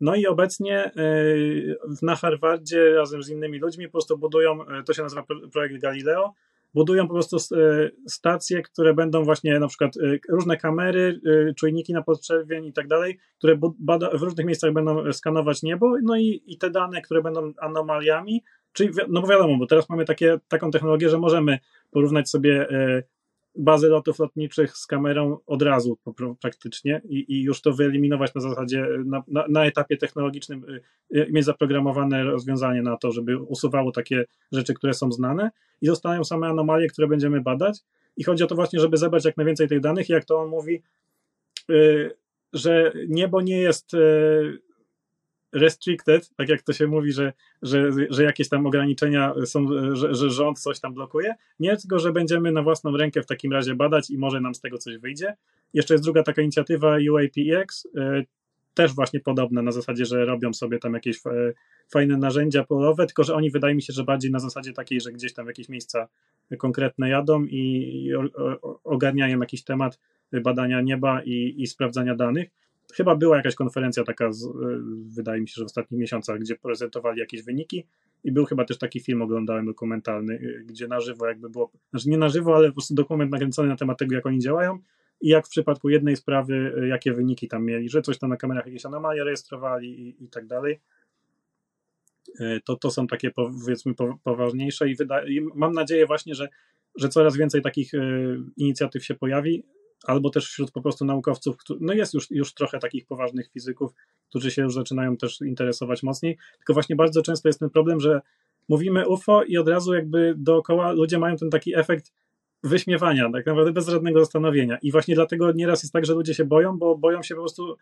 No i obecnie yy, na Harvardzie razem z innymi ludźmi po prostu budują, e, to się nazywa projekt Galileo, budują po prostu e, stacje, które będą właśnie na przykład e, różne kamery, e, czujniki na podczerwień i tak dalej, które w różnych miejscach będą skanować niebo, no i, i te dane, które będą anomaliami, czyli no bo wiadomo, bo teraz mamy takie, taką technologię, że możemy porównać sobie bazy lotów lotniczych z kamerą od razu praktycznie i, i już to wyeliminować na zasadzie, na, na, na, etapie technologicznym, y, mieć zaprogramowane rozwiązanie na to, żeby usuwało takie rzeczy, które są znane i zostają same anomalie, które będziemy badać. I chodzi o to właśnie, żeby zebrać jak najwięcej tych danych, i jak to on mówi, że niebo nie jest restricted, tak jak to się mówi, że, że, że jakieś tam ograniczenia są, że, że rząd coś tam blokuje. Nie tylko, że będziemy na własną rękę w takim razie badać i może nam z tego coś wyjdzie. Jeszcze jest druga taka inicjatywa UAPX, e, też właśnie podobna na zasadzie, że robią sobie tam jakieś e, fajne narzędzia polowe, tylko że oni wydaje mi się, że bardziej na zasadzie takiej, że gdzieś tam w jakieś miejsca konkretne jadą i ogarniają jakiś temat badania nieba i, i sprawdzania danych Chyba była jakaś konferencja taka, z, e, wydaje mi się, że w ostatnich miesiącach, gdzie prezentowali jakieś wyniki i był chyba też taki film, oglądałem dokumentalny, e, gdzie na żywo jakby było, znaczy nie na żywo, ale po prostu dokument nakręcony na temat tego, jak oni działają i jak w przypadku jednej sprawy, e, jakie wyniki tam mieli, że coś tam na kamerach jakieś anomalie rejestrowali i, i tak dalej. To, to są takie powiedzmy poważniejsze i, wyda- i mam nadzieję właśnie, że, że coraz więcej takich inicjatyw się pojawi albo też wśród po prostu naukowców, no jest już, już trochę takich poważnych fizyków, którzy się już zaczynają też interesować mocniej, tylko właśnie bardzo często jest ten problem, że mówimy UFO i od razu jakby dookoła ludzie mają ten taki efekt wyśmiewania, tak naprawdę bez żadnego zastanowienia. I właśnie dlatego nieraz jest tak, że ludzie się boją, bo boją się po prostu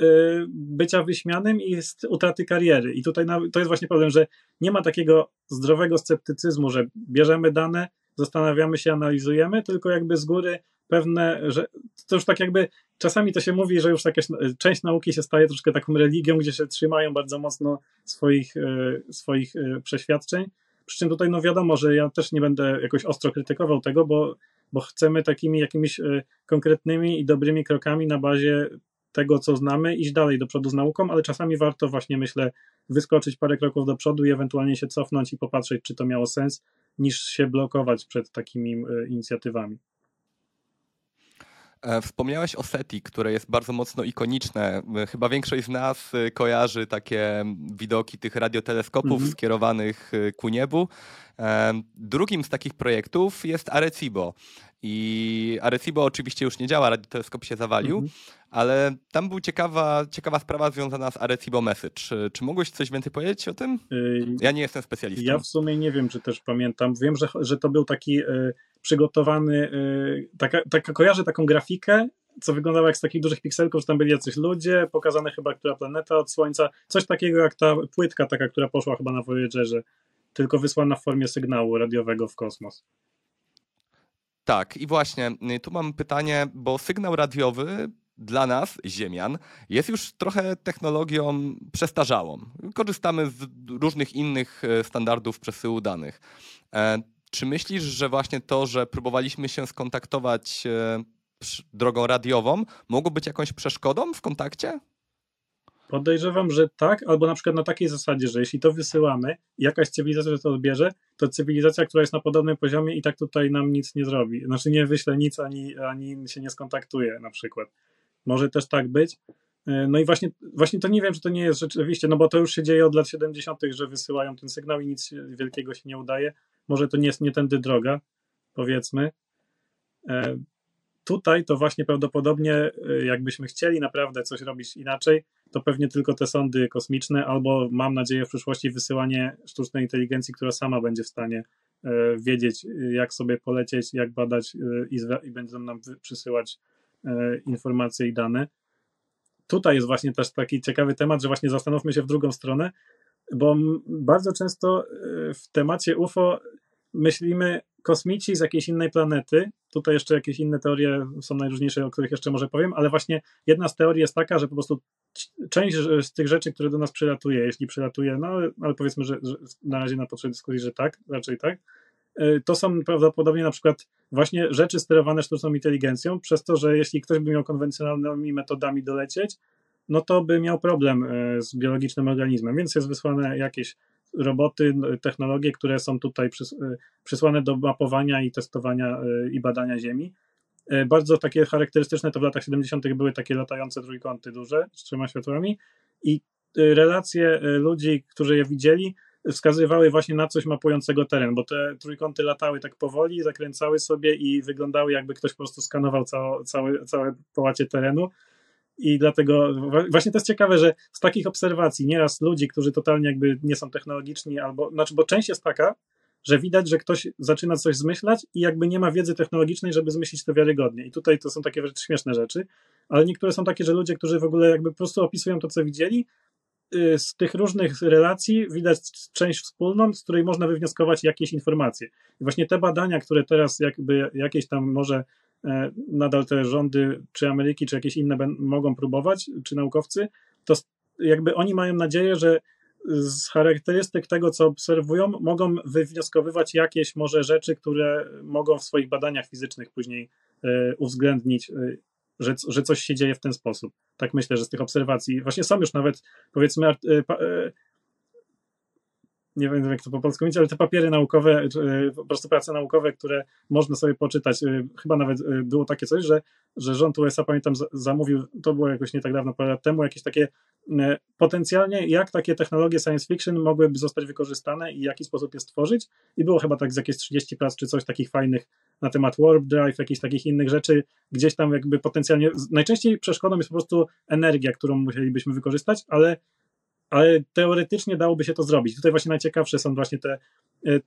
y, bycia wyśmianym i utraty kariery. I tutaj to jest właśnie problem, że nie ma takiego zdrowego sceptycyzmu, że bierzemy dane, zastanawiamy się, analizujemy, tylko jakby z góry pewne, że to już tak jakby czasami to się mówi, że już jakaś część nauki się staje troszkę taką religią, gdzie się trzymają bardzo mocno swoich, e, swoich e, przeświadczeń. Przy czym tutaj no wiadomo, że ja też nie będę jakoś ostro krytykował tego, bo, bo chcemy takimi jakimiś e, konkretnymi i dobrymi krokami na bazie tego, co znamy, iść dalej do przodu z nauką, ale czasami warto właśnie, myślę, wyskoczyć parę kroków do przodu i ewentualnie się cofnąć i popatrzeć, czy to miało sens, niż się blokować przed takimi inicjatywami. E, wspomniałeś o SETI, które jest bardzo mocno ikoniczne. E, chyba większość z nas e, kojarzy takie widoki tych radioteleskopów mhm. skierowanych ku niebu. Drugim z takich projektów jest Arecibo. I Arecibo oczywiście już nie działa, radioteleskop się zawalił, mhm. ale tam była ciekawa, ciekawa sprawa związana z Arecibo Message. Czy, czy mogłeś coś więcej powiedzieć o tym? Ja nie jestem specjalistą. Ja w sumie nie wiem, czy też pamiętam. Wiem, że, że to był taki przygotowany, y, taka, taka, kojarzę taką grafikę, co wyglądało jak z takich dużych pikselków, że tam byli jacyś ludzie, pokazane chyba, która planeta od Słońca, coś takiego jak ta płytka taka, która poszła chyba na Voyagerze, tylko wysłana w formie sygnału radiowego w kosmos. Tak, i właśnie y, tu mam pytanie, bo sygnał radiowy dla nas, Ziemian, jest już trochę technologią przestarzałą. Korzystamy z różnych innych y, standardów przesyłu danych. E, czy myślisz, że właśnie to, że próbowaliśmy się skontaktować e, drogą radiową, mogło być jakąś przeszkodą w kontakcie? Podejrzewam, że tak, albo na przykład na takiej zasadzie, że jeśli to wysyłamy, jakaś cywilizacja to odbierze, to cywilizacja, która jest na podobnym poziomie i tak tutaj nam nic nie zrobi. Znaczy nie wyśle nic, ani, ani się nie skontaktuje na przykład. Może też tak być, E, no i właśnie, właśnie to nie wiem, czy to nie jest rzeczywiście, no bo to już się dzieje od lat 70., że wysyłają ten sygnał i nic wielkiego się nie udaje. Może to nie jest nie tędy droga, powiedzmy. E, tutaj to właśnie prawdopodobnie, e, jakbyśmy chcieli naprawdę coś robić inaczej, to pewnie tylko te sondy kosmiczne, albo mam nadzieję w przyszłości wysyłanie sztucznej inteligencji, która sama będzie w stanie wiedzieć, jak sobie polecieć, jak badać i, i będą nam przysyłać informacje i dane tutaj jest właśnie też taki ciekawy temat, że właśnie zastanówmy się w drugą stronę, bo bardzo często e, w temacie UFO myślimy kosmici z jakiejś innej planety. Tutaj jeszcze jakieś inne teorie są najróżniejsze, o których jeszcze może powiem, ale właśnie jedna z teorii jest taka, że po prostu część z tych rzeczy, które do nas przylatuje, jeśli przylatuje, no ale powiedzmy, że, że na razie na potrzeby dyskusji, że tak, raczej tak, E, to są prawdopodobnie na przykład właśnie rzeczy sterowane sztuczną inteligencją, przez to, że jeśli ktoś by miał konwencjonalnymi metodami dolecieć, no to by miał problem e, z biologicznym organizmem, więc jest wysłane jakieś roboty, technologie, które są tutaj e, przysłane do mapowania i testowania i badania Ziemi. Bardzo takie charakterystyczne to w latach 70. były takie latające trójkąty duże z trzema światłami i relacje ludzi, którzy je widzieli, wskazywały właśnie na coś mapującego teren, bo te trójkąty latały tak powoli, zakręcały sobie i wyglądały jakby ktoś po prostu skanował całe, całe, całe połacie terenu. I dlatego właśnie to jest ciekawe, że z takich obserwacji nieraz ludzi, którzy totalnie jakby nie są technologiczni, albo, znaczy, bo część jest taka, że widać, że ktoś zaczyna coś zmyślać i jakby nie ma wiedzy technologicznej, żeby zmyślić to wiarygodnie. I tutaj to są takie śmieszne rzeczy, ale niektóre są takie, że ludzie, którzy w ogóle jakby po prostu opisują to, co widzieli, y, z tych różnych relacji widać część wspólną, z której można wywnioskować jakieś informacje. I właśnie te badania, które teraz jakby jakieś tam może nadal te rządy, czy Ameryki, czy jakieś inne mogą próbować, czy naukowcy, to jakby oni mają nadzieję, że z charakterystyk tego, co obserwują, mogą wywnioskowywać jakieś może rzeczy, które mogą w swoich badaniach fizycznych później e, uwzględnić, e, że, że coś się dzieje w ten sposób. Tak myślę, że z tych obserwacji. Właśnie są już nawet, powiedzmy, e, nie wiem jak to po polsku mówić, ale te papiery naukowe, po prostu prace naukowe, które można sobie poczytać, y, chyba nawet y, było takie coś, że, że rząd USA, pamiętam, zamówił, to było jakoś nie tak dawno, parę lat temu, jakieś takie potencjalnie, jak takie technologie science fiction mogłyby zostać wykorzystane i w jaki sposób je stworzyć. I było chyba tak z jakieś 30 prac czy coś takich fajnych na temat warp drive, jakichś takich innych rzeczy, gdzieś tam jakby potencjalnie, najczęściej przeszkodą jest po prostu energia, którą musielibyśmy wykorzystać, ale ale teoretycznie dałoby się to zrobić. Tutaj właśnie najciekawsze są właśnie te e,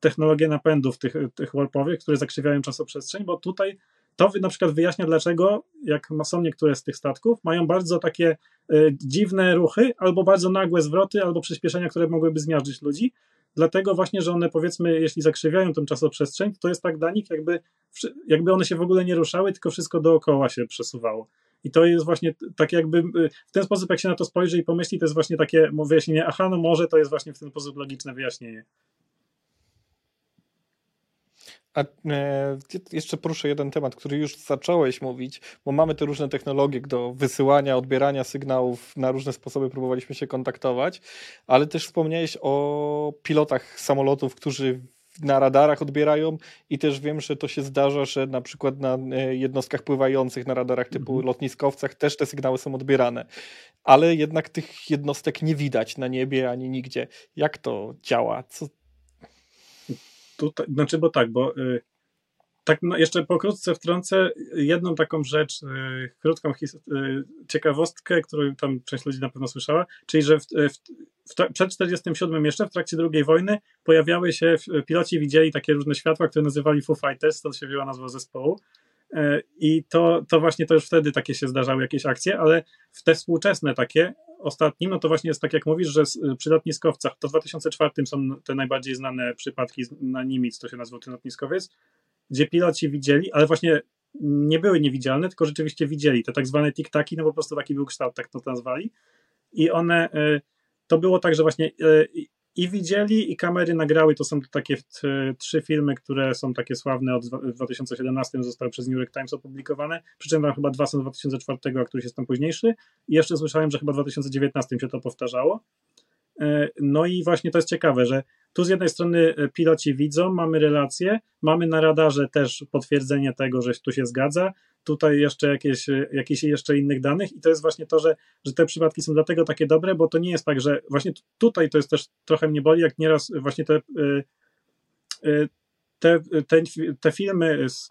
technologie napędów tych, tych warpowych, które zakrzywiają czasoprzestrzeń, bo tutaj to na przykład wyjaśnia, dlaczego, jak są niektóre z tych statków, mają bardzo takie y, dziwne ruchy, albo bardzo nagłe zwroty, albo przyspieszenia, które mogłyby zmiażdżyć ludzi. Dlatego właśnie, że one powiedzmy, jeśli zakrzywiają tą czasoprzestrzeń, to jest tak dla nich, jakby, jakby one się w ogóle nie ruszały, tylko wszystko dookoła się przesuwało. I to jest właśnie tak jakby y, w ten sposób, jak się na to spojrzy i pomyśli, to jest właśnie takie wyjaśnienie, aha, no może to jest właśnie w ten sposób logiczne wyjaśnienie. A e, jeszcze poruszę jeden temat, który już zacząłeś mówić, bo mamy te różne technologie do wysyłania, odbierania sygnałów, na różne sposoby próbowaliśmy się kontaktować, ale też wspomniałeś o pilotach samolotów, którzy na radarach odbierają i też wiem, że to się zdarza, że na przykład na e, jednostkach pływających na radarach typu mhm. lotniskowcach też te sygnały są odbierane, ale jednak tych jednostek nie widać na niebie ani nigdzie. Jak to działa? Co... Tutaj, znaczy, bo tak, bo y, tak no, jeszcze pokrótce wtrącę jedną taką rzecz, y, krótką y, ciekawostkę, którą tam część ludzi na pewno słyszała, czyli że w, w, w, przed 47 jeszcze, w trakcie II wojny, pojawiały się, piloci widzieli takie różne światła, które nazywali Foo Fighters, stąd się wzięła nazwa zespołu. E, I to, to właśnie to już wtedy takie się zdarzały jakieś akcje, ale w te współczesne takie, ostatnim, no to właśnie jest tak jak mówisz, że przy lotniskowcach, to w 2004 są te najbardziej znane przypadki na Nimitz, to się nazywał ten lotniskowiec, gdzie piloci widzieli, ale właśnie nie były niewidzialne, tylko rzeczywiście widzieli te tak zwane tiktaki, no po prostu taki był kształt, tak to nazwali. I one, e, to było tak, że właśnie e, i widzieli, i kamery nagrały. To są takie trzy filmy, które są takie sławne od 2017, zostały przez New York Times opublikowane. Przy czym tam chyba dwa są z 2004, a któryś jest tam późniejszy. I jeszcze słyszałem, że chyba w 2019 się to powtarzało. E, no i właśnie to jest ciekawe, że tu z jednej strony e, piloci widzą, mamy relacje, mamy na radarze też potwierdzenie tego, że tu się zgadza, tutaj jeszcze jakieś, e, jakieś jeszcze innych danych i to jest właśnie to, że, że te przypadki są dlatego takie dobre, bo to nie jest tak, że właśnie tutaj to jest też trochę mnie boli, jak nieraz właśnie te te, te, te filmy z,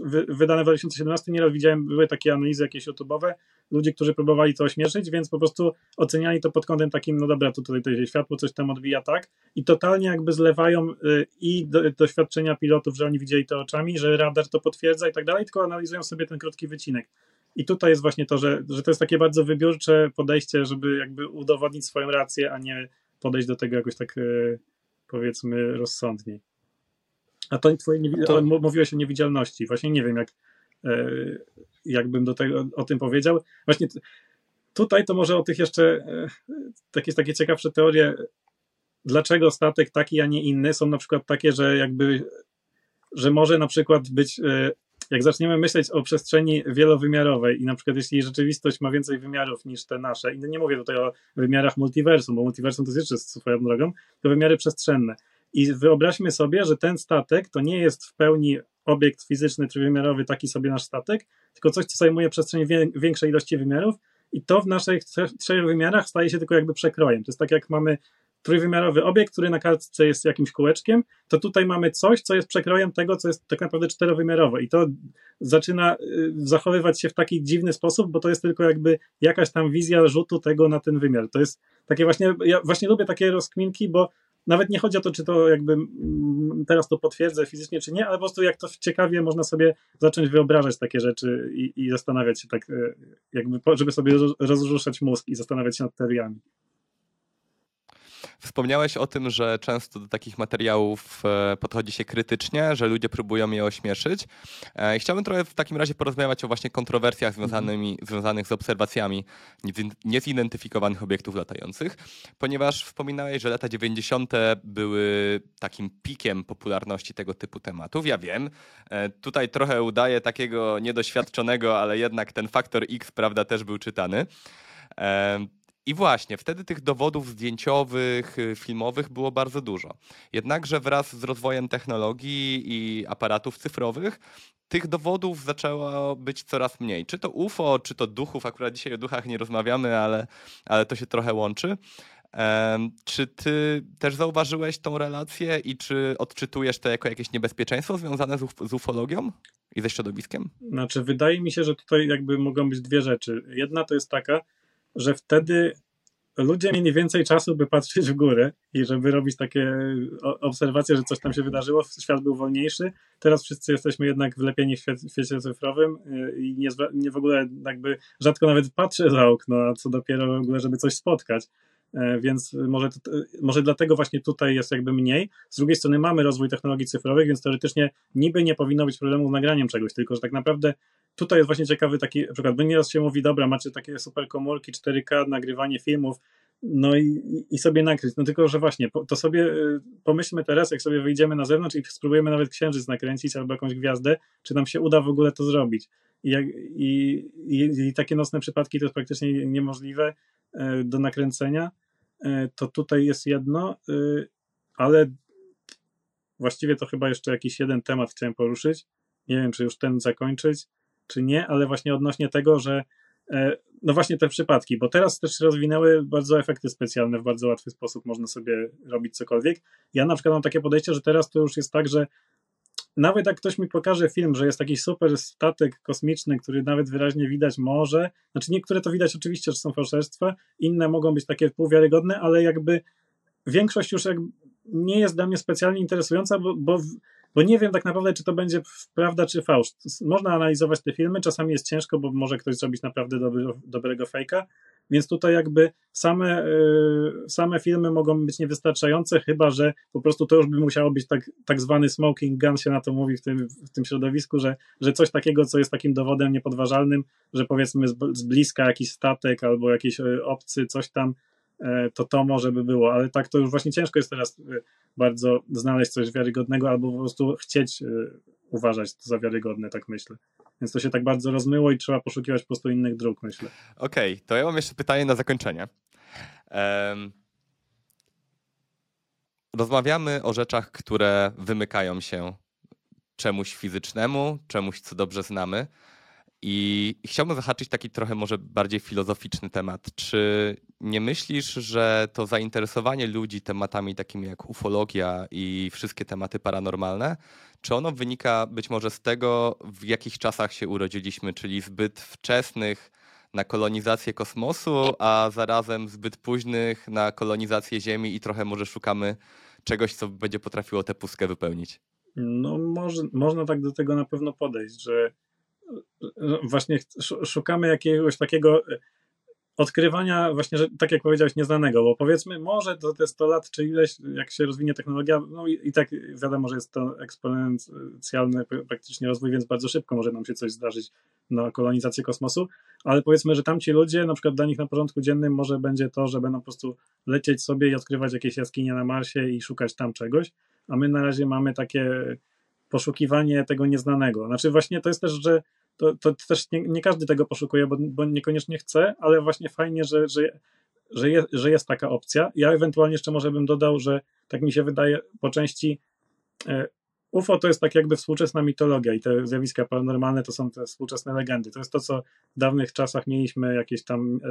wy, wydane w 2017 nieraz widziałem, były takie analizy jakieś YouTube'owe, ludzi, którzy próbowali to ośmieszyć, więc po prostu oceniali to pod kątem takim, no dobra, to tutaj światło coś tam odbija tak i totalnie jakby zlewają y, i do, doświadczenia pilotów, że oni widzieli to oczami, że radar to potwierdza i tak dalej, tylko analizują sobie ten krótki wycinek. I tutaj jest właśnie to, że, że to jest takie bardzo wybiórcze podejście, żeby jakby udowodnić swoją rację, a nie podejść do tego jakoś tak y, powiedzmy rozsądniej. A to twoje niewi- to... mówiłeś o niewidzialności. Właśnie nie wiem, jak, e, jakbym do tego o tym powiedział. Właśnie tutaj to może o tych jeszcze e, takie, takie ciekawsze teorie, dlaczego statek taki, a nie inny, są na przykład takie, że jakby, że może na przykład być, e, jak zaczniemy myśleć o przestrzeni wielowymiarowej i na przykład jeśli rzeczywistość ma więcej wymiarów niż te nasze, i nie mówię tutaj o wymiarach multiversum, bo multiversum to jest jeszcze swoją drogą, to wymiary przestrzenne i wyobraźmy sobie, że ten statek to nie jest w pełni obiekt fizyczny, trójwymiarowy, taki sobie nasz statek, tylko coś, co zajmuje przestrzeń większej ilości wymiarów i to w naszych trzech wymiarach staje się tylko jakby przekrojem. To jest tak, jak mamy trójwymiarowy obiekt, który na kartce jest jakimś kółeczkiem, to tutaj mamy coś, co jest przekrojem tego, co jest tak naprawdę czterowymiarowe i to zaczyna y, zachowywać się w taki dziwny sposób, bo to jest tylko jakby jakaś tam wizja rzutu tego na ten wymiar. To jest takie właśnie, ja właśnie lubię takie rozkminki, bo nawet nie chodzi o to, czy to jakby mm, teraz to potwierdzę fizycznie, czy nie, ale po prostu jak to ciekawie można sobie zacząć wyobrażać takie rzeczy i, i zastanawiać się tak, e, jakby, żeby sobie rozruszać mózg i zastanawiać się nad teoriami. Wspomniałeś o tym, że często do takich materiałów e, podchodzi się krytycznie, że ludzie próbują je ośmieszyć. E, chciałbym trochę w takim razie porozmawiać o właśnie kontrowersjach związanymi, związanych z obserwacjami niezidentyfikowanych obiektów latających, ponieważ wspominałeś, że lata 90. były takim pikiem popularności tego typu tematów. Ja wiem, e, tutaj trochę udaję takiego niedoświadczonego, ale jednak ten faktor X, prawda, też był czytany. I właśnie, wtedy tych dowodów zdjęciowych, y, filmowych było bardzo dużo. Jednakże wraz z rozwojem technologii i aparatów cyfrowych, tych dowodów zaczęło być coraz mniej. Czy to UFO, czy to duchów, akurat dzisiaj o duchach nie rozmawiamy, ale, ale to się trochę łączy. Czy ty też zauważyłeś tą relację i czy odczytujesz to jako jakieś niebezpieczeństwo związane z, uf z ufologią i ze środowiskiem? Znaczy, wydaje mi się, że tutaj jakby mogą być dwie rzeczy. Jedna to jest taka, że wtedy ludzie mieli więcej czasu, by patrzeć w górę i żeby robić takie obserwacje, że coś tam się wydarzyło, świat był wolniejszy. Teraz wszyscy jesteśmy jednak wlepieni w świecie cyfrowym y, i nie, nie w ogóle jakby rzadko nawet patrzę za okno, a co dopiero w ogóle, żeby coś spotkać. E, więc może, może dlatego właśnie tutaj jest jakby mniej. Z drugiej strony mamy rozwój technologii cyfrowych, więc teoretycznie niby nie powinno być problemu z nagraniem czegoś, tylko że tak naprawdę tutaj jest właśnie ciekawy taki przykład, bo nieraz się mówi, dobra, macie takie super komórki, 4K, nagrywanie filmów, no i, i sobie nakryć. No tylko, że właśnie, to sobie y, pomyślmy teraz, jak sobie wyjdziemy na zewnątrz i spróbujemy nawet księżyc nakręcić albo jakąś gwiazdę, czy nam się uda w ogóle to zrobić. I, i, i, takie nocne przypadki to jest praktycznie niemożliwe e, do nakręcenia. E, to tutaj jest jedno, y, ale właściwie to chyba jeszcze jakiś jeden temat chciałem poruszyć. Nie wiem, czy już ten zakończyć czy nie, ale właśnie odnośnie tego, że e, no właśnie te przypadki, bo teraz też się rozwinęły bardzo efekty specjalne, w bardzo łatwy sposób można sobie robić cokolwiek. Ja na przykład mam takie podejście, że teraz to już jest tak, że nawet jak ktoś mi pokaże film, że jest jakiś super statek kosmiczny, który nawet wyraźnie widać może, znaczy niektóre to widać oczywiście, że są fałszerstwa, inne mogą być takie półwiarygodne, ale jakby większość już jakby nie jest dla mnie specjalnie interesująca, bo, bo bo nie wiem tak naprawdę, czy to będzie prawda, czy fałsz. Można analizować te filmy, czasami jest ciężko, bo może ktoś zrobić naprawdę dobry, dobrego fejka, więc tutaj jakby same, yy, same filmy mogą być niewystarczające, chyba że po prostu to już by musiało być tak, tak zwany smoking gun, się na to mówi w tym, w tym środowisku, że, że coś takiego, co jest takim dowodem niepodważalnym, że powiedzmy z, bliska jakiś statek albo jakiś yy, obcy, coś tam, to to może by było, ale tak to już właśnie ciężko jest teraz e, bardzo znaleźć coś wiarygodnego albo po prostu chcieć e, uważać to za wiarygodne, tak myślę. Więc to się tak bardzo rozmyło i trzeba poszukiwać po prostu innych dróg, myślę. Okej, okay, to ja mam jeszcze pytanie na zakończenie. Um, rozmawiamy o rzeczach, które wymykają się czemuś fizycznemu, czemuś, co dobrze znamy. I chciałbym zahaczyć taki trochę może bardziej filozoficzny temat. Czy nie myślisz, że to zainteresowanie ludzi tematami takimi jak ufologia i wszystkie tematy paranormalne, czy ono wynika być może z tego, w jakich czasach się urodziliśmy, czyli zbyt wczesnych na kolonizację kosmosu, a zarazem zbyt późnych na kolonizację Ziemi i trochę może szukamy czegoś, co będzie potrafiło tę pustkę wypełnić? No, może, można tak do tego na pewno podejść, że właśnie szukamy jakiegoś takiego odkrywania właśnie, że tak jak powiedziałeś, nieznanego, bo powiedzmy może to te 100 lat, czy ileś, jak się rozwinie technologia, no i, i tak wiadomo, że jest to eksponencjalny praktycznie rozwój, więc bardzo szybko może nam się coś zdarzyć na kolonizację kosmosu, ale powiedzmy, że tamci ludzie, na przykład dla nich na porządku dziennym może będzie to, że będą po prostu lecieć sobie i odkrywać jakieś jaskinie na Marsie i szukać tam czegoś, a my na razie mamy takie poszukiwanie tego nieznanego. Znaczy właśnie to jest też, że to, to też nie, nie każdy tego poszukuje, bo, bo niekoniecznie chce, ale właśnie fajnie, że, że, że, je, że jest taka opcja. Ja ewentualnie jeszcze może bym dodał, że tak mi się wydaje po części e, UFO to jest tak jakby współczesna mitologia i te zjawiska paranormalne to są te współczesne legendy. To jest to, co w dawnych czasach mieliśmy jakieś tam e,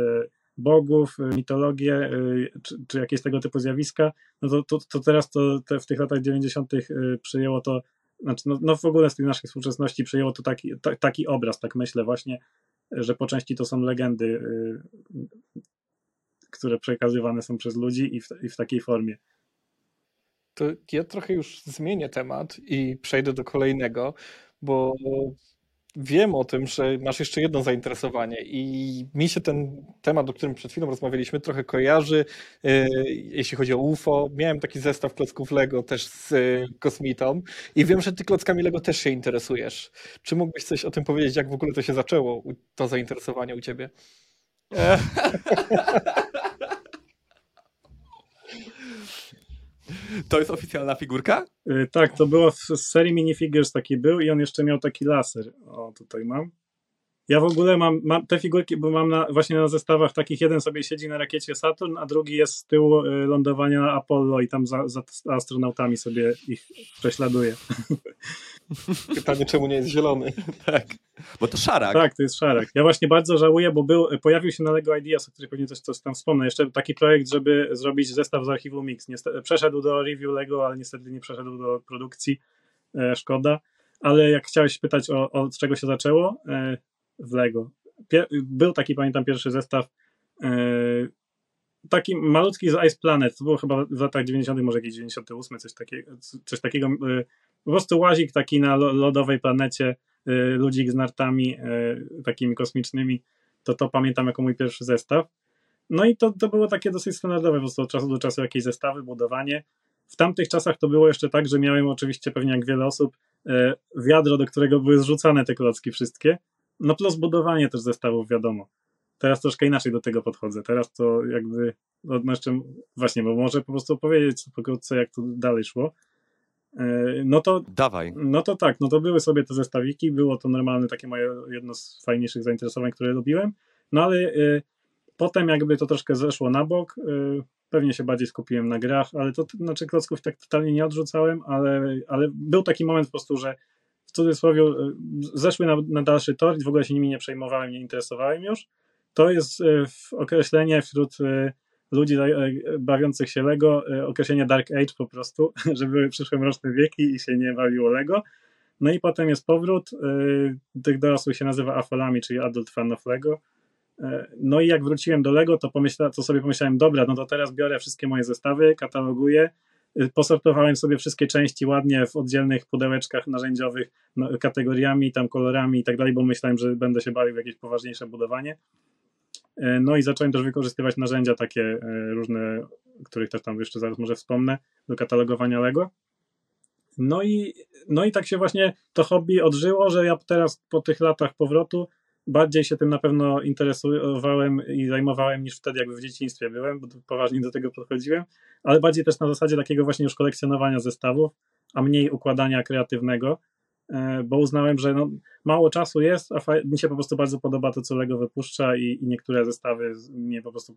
bogów, e, mitologię, czy, czy, jakieś tego typu zjawiska, no to, to, to teraz to te, w tych latach 90. przyjęło to, znaczy no, no, w ogóle z tej naszej współczesności przyjęło to taki, ta, taki obraz, tak myślę właśnie, że po części to są legendy, które przekazywane są przez ludzi i w, i w takiej formie. To ja trochę już zmienię temat i przejdę do kolejnego, bo wiem o tym, że masz jeszcze jedno zainteresowanie i mi się ten temat, o którym przed chwilą rozmawialiśmy, trochę kojarzy, e, jeśli chodzi o UFO. Miałem taki zestaw klocków Lego też z e, kosmitą i wiem, że ty klockami Lego też się interesujesz. Czy mógłbyś coś o tym powiedzieć, jak w ogóle to się zaczęło, to zainteresowanie u ciebie? To jest oficjalna figurka? Yy, tak, to było w serii minifigures taki był i on jeszcze miał taki laser. O, tutaj mam. Ja w ogóle mam, mam te figurki, bo mam na, właśnie na zestawach takich, jeden sobie siedzi na rakiecie Saturn, a drugi jest z tyłu y, lądowania na Apollo i tam za, za astronautami sobie ich prześladuje. Pytanie, czemu nie jest zielony? tak. Bo to szarak. Tak, to jest szarak. Ja właśnie bardzo żałuję, bo był, pojawił się na LEGO Ideas, o którym pewnie coś, coś tam wspomnę. Jeszcze taki projekt, żeby zrobić zestaw z archiwum Mix. Niestety, przeszedł do review LEGO, ale niestety nie przeszedł do produkcji. E, szkoda. Ale jak chciałeś pytać o, o czego się zaczęło w LEGO. Pier był taki, pamiętam, pierwszy zestaw e, taki malutki z Ice Planet, to było chyba w latach 90., może jakieś 98, coś takiego, coś takiego. E, po prostu łazik taki na lodowej planecie, e, ludzik z nartami takimi kosmicznymi. To to pamiętam jako mój pierwszy zestaw. No i to, to było takie dosyć standardowe, po prostu od czasu do czasu jakieś zestawy, budowanie. W tamtych czasach to było jeszcze tak, że miałem oczywiście pewnie jak wiele osób wiadro, do którego były zrzucane te klocki wszystkie. No plus budowanie też zestawów, wiadomo. Teraz troszkę inaczej do tego podchodzę. Teraz to jakby, no jeszcze właśnie, bo może po prostu opowiedzieć pokrótce, jak to dalej szło. E, no to. Dawaj. No to tak, no to były sobie te zestawiki, było to normalne takie moje jedno z fajniejszych zainteresowań, które lubiłem. No ale y, potem jakby to troszkę zeszło na bok. Y, pewnie się bardziej skupiłem na grach, ale to znaczy klocków tak totalnie nie odrzucałem, ale, ale był taki moment po prostu, że cudzysłowie zeszły na, na dalszy tor i w ogóle się nimi nie przejmowałem, nie interesowałem już to jest e, określenie wśród e, ludzi e, bawiących się Lego, określenie Dark Age po prostu, żeby przyszły mroczne wieki i się nie bawiło Lego. No i potem jest powrót, tych dorosłych się nazywa afalami, czyli Adult Fan of Lego. No i jak wróciłem do Lego, to, pomyśla, to sobie pomyślałem, dobra, no to teraz biorę wszystkie moje zestawy, kataloguję, posortowałem sobie wszystkie części ładnie w oddzielnych pudełeczkach narzędziowych, no, kategoriami, tam kolorami i tak dalej, bo myślałem, że będę się bawił w jakieś poważniejsze budowanie. E, no i zacząłem też wykorzystywać narzędzia takie e, różne, których też tam jeszcze zaraz może wspomnę, do katalogowania Lego. No i, no i tak się właśnie to hobby odżyło, że ja teraz po tych latach powrotu bardziej się tym na pewno interesowałem i zajmowałem niż wtedy, jakby w dzieciństwie byłem, bo poważnie do tego podchodziłem, ale bardziej też na zasadzie takiego właśnie już kolekcjonowania zestawów, a mniej układania kreatywnego. E, bo uznałem, że no, mało czasu jest, a mi się po prostu bardzo podoba to, co Lego wypuszcza i, i niektóre zestawy mnie po prostu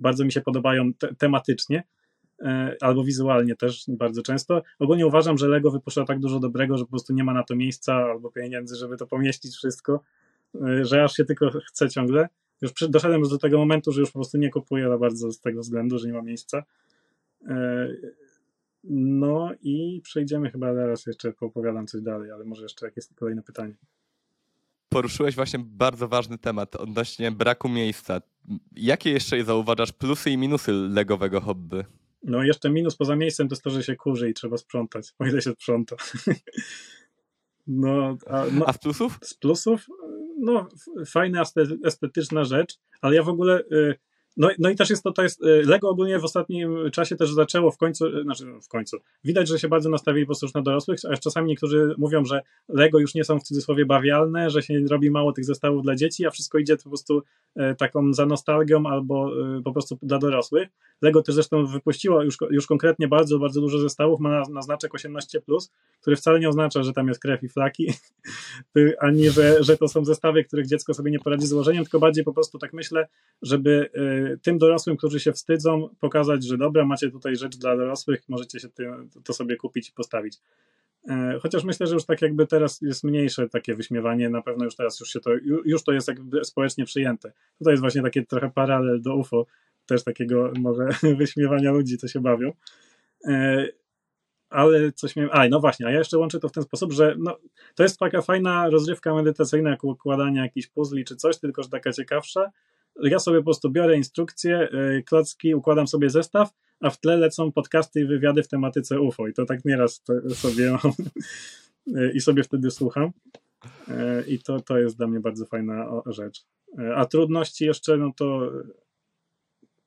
bardzo mi się podobają te, tematycznie e, albo wizualnie też bardzo często. Ogólnie uważam, że Lego wypuszcza tak dużo dobrego, że po prostu nie ma na to miejsca albo pieniędzy, żeby to pomieścić wszystko, że aż się tylko chce ciągle. Już doszedłem do tego momentu, że już po prostu nie kupuję za bardzo z tego względu, że nie ma miejsca. No i przejdziemy chyba teraz jeszcze, poopowiadam coś dalej, ale może jeszcze jakieś kolejne pytanie. Poruszyłeś właśnie bardzo ważny temat odnośnie braku miejsca. Jakie jeszcze zauważasz plusy i minusy legowego hobby? No jeszcze minus poza miejscem to jest to, że się kurzy i trzeba sprzątać, o ile się sprząta. No, a, no, a z plusów? Z plusów? No, fajna, estetyczna rzecz, ale ja w ogóle y, no, no i też jest to, to jest, y, Lego ogólnie w ostatnim czasie też zaczęło w końcu, y, znaczy w końcu, widać, że się bardzo nastawili po prostu już na dorosłych, a czasami niektórzy mówią, że Lego już nie są w cudzysłowie bawialne, że się robi mało tych zestawów dla dzieci, a wszystko idzie po prostu e, taką za nostalgią albo po prostu dla dorosłych. Lego też zresztą wypuściło już, już konkretnie bardzo, bardzo dużo zestawów, ma na, na znaczek 18+, który wcale nie oznacza, że tam jest krew i flaki, ani że, że to są zestawy, których dziecko sobie nie poradzi z złożeniem, tylko bardziej po prostu tak myślę, żeby tym dorosłym, którzy się wstydzą, pokazać, że dobra, macie tutaj rzecz dla dorosłych, możecie się to sobie kupić i postawić. E, chociaż myślę, że już tak jakby teraz jest mniejsze takie wyśmiewanie, na pewno już teraz już się to, już to jest jakby społecznie przyjęte. Tutaj jest właśnie taki trochę paralel do UFO, też takiego może wyśmiewania ludzi, co się bawią. E, ale coś miałem. A, no właśnie, a ja jeszcze łączę to w ten sposób, że no, to jest taka fajna rozrywka medytacyjna, jak układanie jakichś puzli czy coś, tylko że taka ciekawsza. Ja sobie po prostu biorę instrukcje, e, klocki, układam sobie zestaw, a w tle lecą podcasty i wywiady w tematyce UFO. I to tak nieraz sobie mam e, i sobie wtedy słucham. I to, to jest dla mnie bardzo fajna rzecz. A trudności jeszcze, no to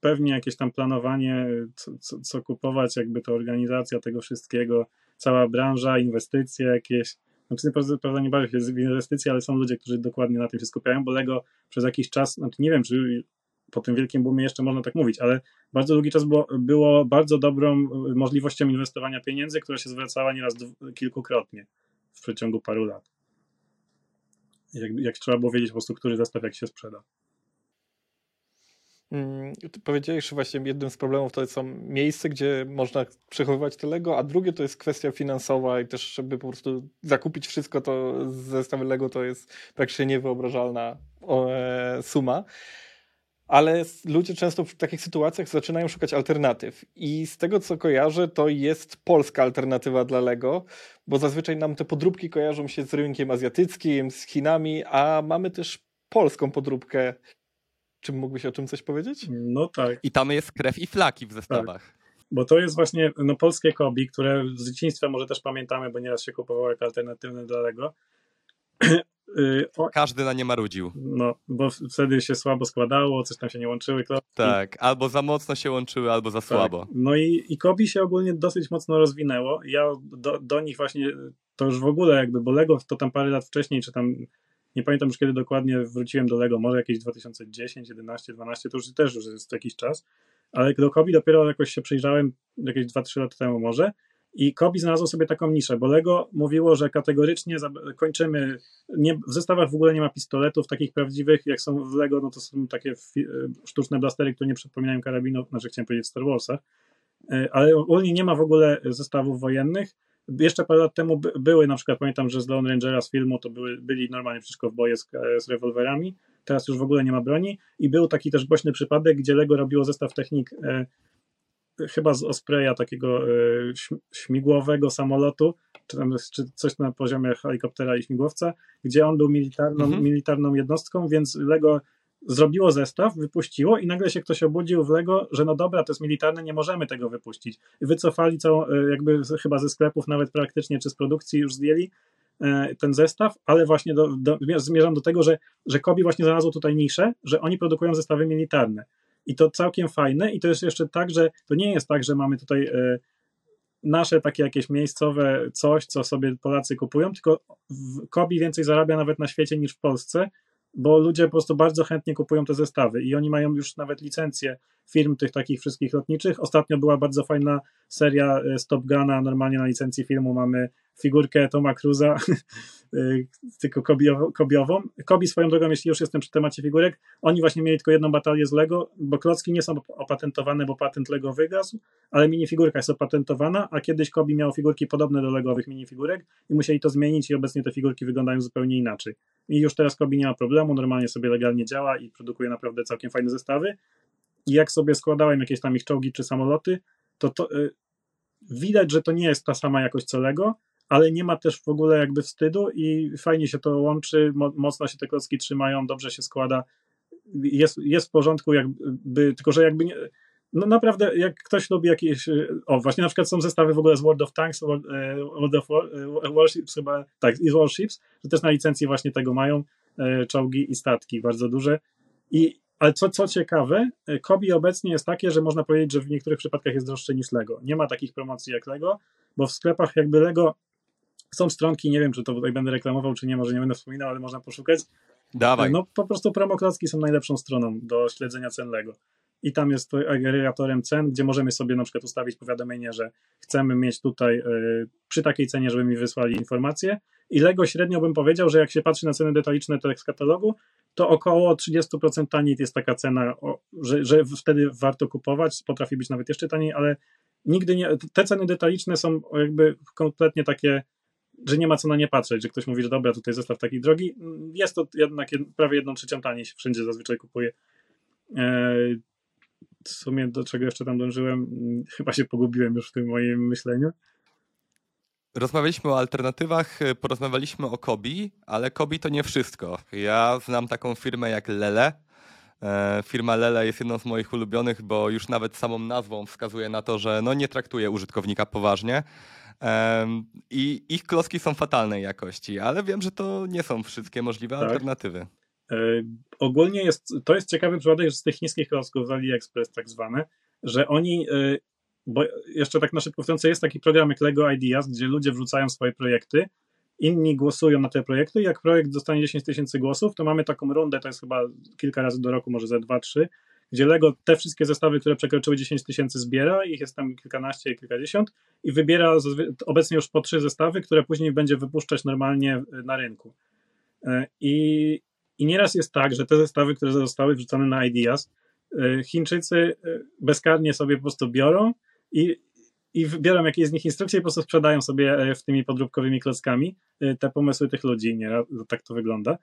pewnie jakieś tam planowanie, co, co, co, kupować, jakby to organizacja tego wszystkiego, cała branża, inwestycje jakieś. Znaczy, prawda, nie bawię się w inwestycje, ale są ludzie, którzy dokładnie na tym się skupiają, bo Lego przez jakiś czas, znaczy nie wiem, czy po tym wielkim boomie jeszcze można tak mówić, ale bardzo długi czas było, było bardzo dobrą możliwością inwestowania pieniędzy, która się zwracała nieraz kilkukrotnie w przeciągu paru lat. Jak, jak trzeba było wiedzieć po prostu, który zestaw jak się sprzeda. Mm, powiedziałeś, że właśnie jednym z problemów to są miejsce, gdzie można przechowywać te Lego, a drugie to jest kwestia finansowa i też, żeby po prostu zakupić wszystko to z zestawy Lego, to jest praktycznie niewyobrażalna e, suma. Ale ludzie często w takich sytuacjach zaczynają szukać alternatyw. I z tego co kojarzę, to jest polska alternatywa dla Lego, bo zazwyczaj nam te podróbki kojarzą się z rynkiem azjatyckim, z Chinami, a mamy też polską podróbkę czy mógłbyś o tym coś powiedzieć? No tak. I tam jest krew i flaki w zestawach. Tak. Bo to jest właśnie no, polskie Kobi, które z dzieciństwa może też pamiętamy, bo nieraz się kupowało jako alternatywne dla Lego. Y, Każdy na nie marudził. No, bo wtedy się słabo składało, coś tam się nie łączyły. Klocki. Tak, albo za mocno się łączyły, albo za tak. słabo. No i, i Kobi się ogólnie dosyć mocno rozwinęło. Ja do, do nich właśnie, to już w ogóle jakby, bo Lego to tam parę lat wcześniej, czy tam nie pamiętam już kiedy dokładnie wróciłem do Lego, może jakieś 2010, 11, 12, to już też już jest jakiś czas, ale do Kobi dopiero jakoś się przyjrzałem jakieś 2-3 lata temu może. I Kobi znalazło sobie taką niszę, bo Lego mówiło, że kategorycznie kończymy, nie, w zestawach w ogóle nie ma pistoletów takich prawdziwych, jak są w Lego, no to są takie sztuczne blastery, które nie przypominają karabinów, znaczy chciałem powiedzieć w Star Warsach, e, ale ogólnie nie ma w ogóle zestawów wojennych, jeszcze parę lat temu by, były, na przykład pamiętam, że z Lone Rangera z filmu to były, byli normalnie wszystko w boje z, z rewolwerami, teraz już w ogóle nie ma broni i był taki też głośny przypadek, gdzie Lego robiło zestaw technik e, chyba z Ospreya takiego e, śmigłowego samolotu, czy, tam, czy coś na poziomie helikoptera i śmigłowca, gdzie on był militarną, mhm. militarną jednostką, więc Lego zrobiło zestaw, wypuściło i nagle się ktoś obudził w Lego, że no dobra, to jest militarne, nie możemy tego wypuścić. Wycofali całą, e, jakby chyba ze sklepów nawet praktycznie, czy z produkcji już zdjęli e, ten zestaw, ale właśnie do, do, zmierzam do tego, że, że Kobi właśnie znalazło tutaj niszę, że oni produkują zestawy militarne. I to całkiem fajne i to jest jeszcze tak, że to nie jest tak, że mamy tutaj e, nasze takie jakieś miejscowe coś, co sobie Polacy kupują, tylko Kobi więcej zarabia nawet na świecie niż w Polsce, bo ludzie po prostu bardzo chętnie kupują te zestawy i oni mają już nawet licencje firm tych takich wszystkich lotniczych. Ostatnio była bardzo fajna seria e, Stop Guna, normalnie na licencji filmu mamy figurkę Toma Cruza, e, tylko kobiową. Kobi swoją drogą, jeśli już jestem przy temacie figurek, oni właśnie mieli tylko jedną batalię z Lego, bo klocki nie są opatentowane, bo patent Lego wygasł, ale minifigurka jest opatentowana, a kiedyś Kobi miało figurki podobne do Legowych minifigurek i musieli to zmienić i obecnie te figurki wyglądają zupełnie inaczej. I już teraz Kobi nie ma problemu, normalnie sobie legalnie działa i produkuje naprawdę całkiem fajne zestawy. I jak sobie składałem jakieś tam ich czołgi czy samoloty, to, to yy, widać, że to nie jest ta sama jakość co Lego, ale nie ma też w ogóle jakby wstydu i fajnie się to łączy, mo mocno się te klocki trzymają, dobrze się składa, jest, jest w porządku, jakby, tylko że jakby nie, no naprawdę, jak ktoś lubi jakieś, o właśnie na przykład są zestawy w ogóle z World of Tanks, World, e, World of e, Warships chyba, tak, i Warships, że też na licencji właśnie tego mają, czołgi i statki bardzo duże. I ale co, co ciekawe, Kobi obecnie jest takie, że można powiedzieć, że w niektórych przypadkach jest droższe niż Lego. Nie ma takich promocji jak Lego, bo w sklepach jakby Lego są stronki, nie wiem, czy to tutaj będę reklamował, czy nie, może nie będę wspominał, ale można poszukać. Dawaj. No po prostu promoklocki są najlepszą stroną do śledzenia cen Lego. I tam jest to agregatorem cen, gdzie możemy sobie na przykład ustawić powiadomienie, że chcemy mieć tutaj y, przy takiej cenie, żeby mi wysłali informacje. I Lego średnio bym powiedział, że jak się patrzy na ceny detaliczne tak z katalogu, to około 30% taniej jest taka cena, że, że wtedy warto kupować, potrafi być nawet jeszcze taniej, ale nigdy nie, te ceny detaliczne są jakby kompletnie takie że nie ma co na nie patrzeć, że ktoś mówi, że dobra, tutaj zestaw taki drogi. Jest to jednak prawie jedną trzecią taniej się wszędzie zazwyczaj kupuje. E, w sumie do czego jeszcze tam dążyłem? Chyba się pogubiłem już w tym moim myśleniu. Rozmawialiśmy o alternatywach, porozmawialiśmy o Kobi, ale Kobi to nie wszystko. Ja znam taką firmę jak Lele. E, firma Lele jest jedną z moich ulubionych, bo już nawet samą nazwą wskazuje na to, że no nie traktuje użytkownika poważnie. I ich klocki są fatalnej jakości, ale wiem, że to nie są wszystkie możliwe tak. alternatywy. E, ogólnie jest, to jest ciekawy przypadek, że z tych chińskich klocków z AliExpress tak zwane, że oni, e, bo jeszcze tak na szybko wtrącę, jest taki program jak Lego Ideas, gdzie ludzie wrzucają swoje projekty, inni głosują na te projekty i jak projekt dostanie 10 tysięcy głosów, to mamy taką rundę, to jest chyba kilka razy do roku, może ze 2-3, gdzie Lego te wszystkie zestawy, które przekroczyły 10 tysięcy zbiera, ich jest tam kilkanaście, kilkadziesiąt i wybiera obecnie już po trzy zestawy, które później będzie wypuszczać normalnie na rynku. E, I, i nieraz jest tak, że te zestawy, które zostały wrzucone na Ideas, e, Chińczycy e, bezkarnie sobie po prostu biorą i, i wybiorą jakieś z nich instrukcje i po prostu sprzedają sobie w tymi podróbkowymi klockami te pomysły tych ludzi. Nie, tak to wygląda.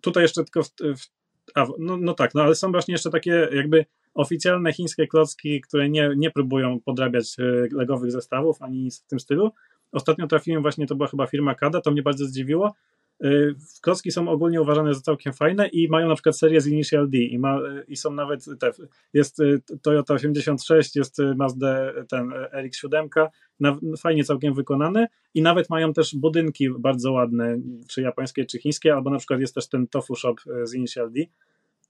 Tutaj jeszcze tylko w, w a, no, no tak, no ale są właśnie jeszcze takie jakby oficjalne chińskie klocki, które nie, nie próbują podrabiać e, legowych zestawów ani nic w tym stylu. Ostatnio trafiłem właśnie, to była chyba firma Kada, to mnie bardzo zdziwiło. E, klocki są ogólnie uważane za całkiem fajne i mają na przykład serię z Initial D i, ma, e, i są nawet te, jest Toyota 86, jest Mazda ten RX-7, fajnie całkiem wykonane i nawet mają też budynki bardzo ładne, czy japońskie, czy chińskie, albo na przykład jest też ten Tofu Shop z Initial D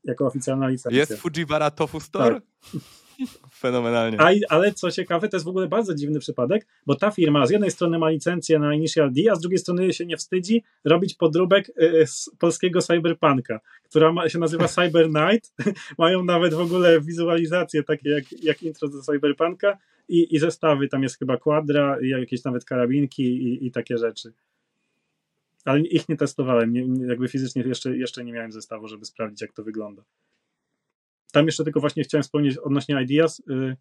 jako oficjalna licencja. Jest Fujiwara Tofu Store? Tak. Fenomenalnie. A, ale co ciekawe, to jest w ogóle bardzo dziwny przypadek, bo ta firma z jednej strony ma licencję na Initial D, a z drugiej strony się nie wstydzi robić podróbek y, z polskiego cyberpunka, która ma, się nazywa Cyber Night. Mają nawet w ogóle wizualizacje takie jak, jak intro do cyberpunka i, i zestawy, tam jest chyba kwadra, jakieś nawet karabinki i, i takie rzeczy. Ale ich nie testowałem, nie, jakby fizycznie jeszcze, jeszcze nie miałem zestawu, żeby sprawdzić, jak to wygląda. Tam jeszcze tylko właśnie chciałem wspomnieć odnośnie Ideas, yy,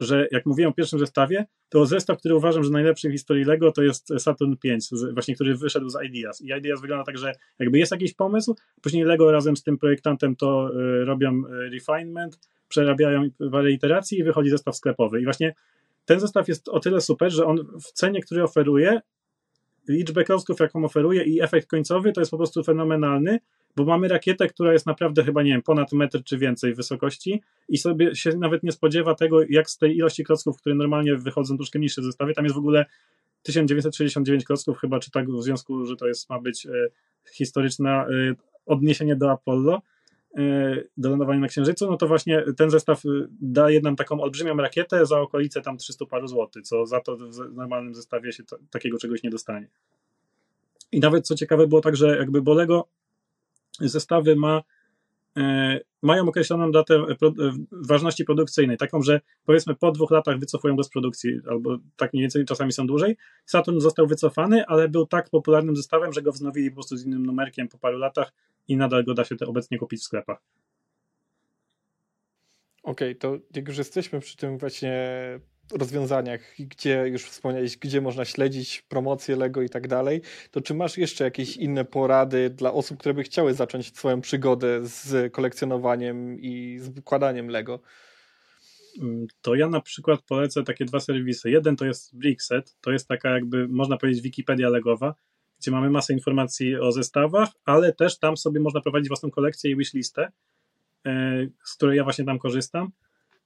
że jak mówiłem o pierwszym zestawie, to zestaw, który uważam, że najlepszy w historii LEGO, to jest Saturn 5, właśnie który wyszedł z Ideas. I Ideas wygląda tak, że jakby jest jakiś pomysł, później LEGO razem z tym projektantem to y, robią y, refinement, przerabiają parę iteracji i wychodzi zestaw sklepowy. I właśnie ten zestaw jest o tyle super, że on w cenie, który oferuje, liczbę klocków, jaką oferuje i efekt końcowy to jest po prostu fenomenalny, bo mamy rakietę, która jest naprawdę chyba, nie wiem, ponad metr czy więcej wysokości i sobie się nawet nie spodziewa tego, jak z tej ilości klocków, które normalnie wychodzą troszkę niższe zestawie, tam jest w ogóle 1969 klocków chyba, czy tak w związku, że to jest, ma być e, historyczne e, odniesienie do Apollo, e, do lądowania na Księżycu, no to właśnie ten zestaw daje nam taką olbrzymią rakietę za okolice tam 300 paru złotych, co za to w normalnym zestawie się to, takiego czegoś nie dostanie. I nawet co ciekawe było tak, że jakby Bolego zestawy ma, e, mają określoną datę e, e, ważności produkcyjnej, taką, że powiedzmy po dwóch latach wycofują go z produkcji, albo tak mniej więcej czasami są dłużej. Saturn został wycofany, ale był tak popularnym zestawem, że go wznowili po prostu z innym numerkiem po paru latach i nadal go da się obecnie kupić w sklepach. Okej, okay, to jak już jesteśmy przy tym właśnie rozwiązaniach, gdzie już wspomniałeś, gdzie można śledzić promocję Lego i tak dalej, to czy masz jeszcze jakieś inne porady dla osób, które by chciały zacząć swoją przygodę z kolekcjonowaniem i z wykładaniem Lego? Mm, to ja na przykład polecę takie dwa serwisy. Jeden to jest Brickset, to jest taka jakby, można powiedzieć, Wikipedia Legowa, gdzie mamy masę informacji o zestawach, ale też tam sobie można prowadzić własną kolekcję i wishlistę, e, z której ja właśnie tam korzystam.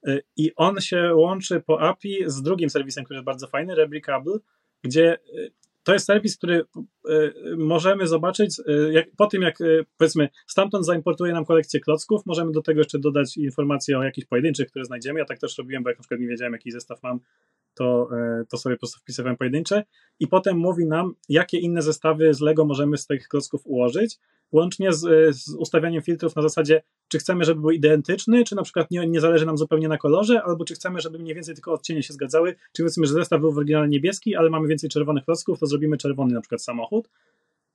Y, i on się łączy po API z drugim serwisem, który jest bardzo fajny, Rebricable, gdzie y, to jest serwis, który y, możemy zobaczyć jak, po tym, jak powiedzmy stamtąd zaimportuje nam kolekcję klocków, możemy do tego jeszcze dodać informacje o jakichś pojedynczych, które znajdziemy. Ja tak też robiłem, bo jak na przykład nie wiedziałem, jaki zestaw mam, to, to sobie po prostu wpisywałem pojedyncze i potem mówi nam, jakie inne zestawy z Lego możemy z tych klocków ułożyć łącznie z, z, ustawianiem filtrów na zasadzie, czy chcemy, żeby był identyczny, czy na przykład nie, nie zależy nam zupełnie na kolorze, albo czy chcemy, żeby mniej więcej tylko odcienie się zgadzały, czy powiedzmy, że zestaw był w oryginale niebieski, ale mamy więcej czerwonych klocków, to zrobimy czerwony na przykład samochód.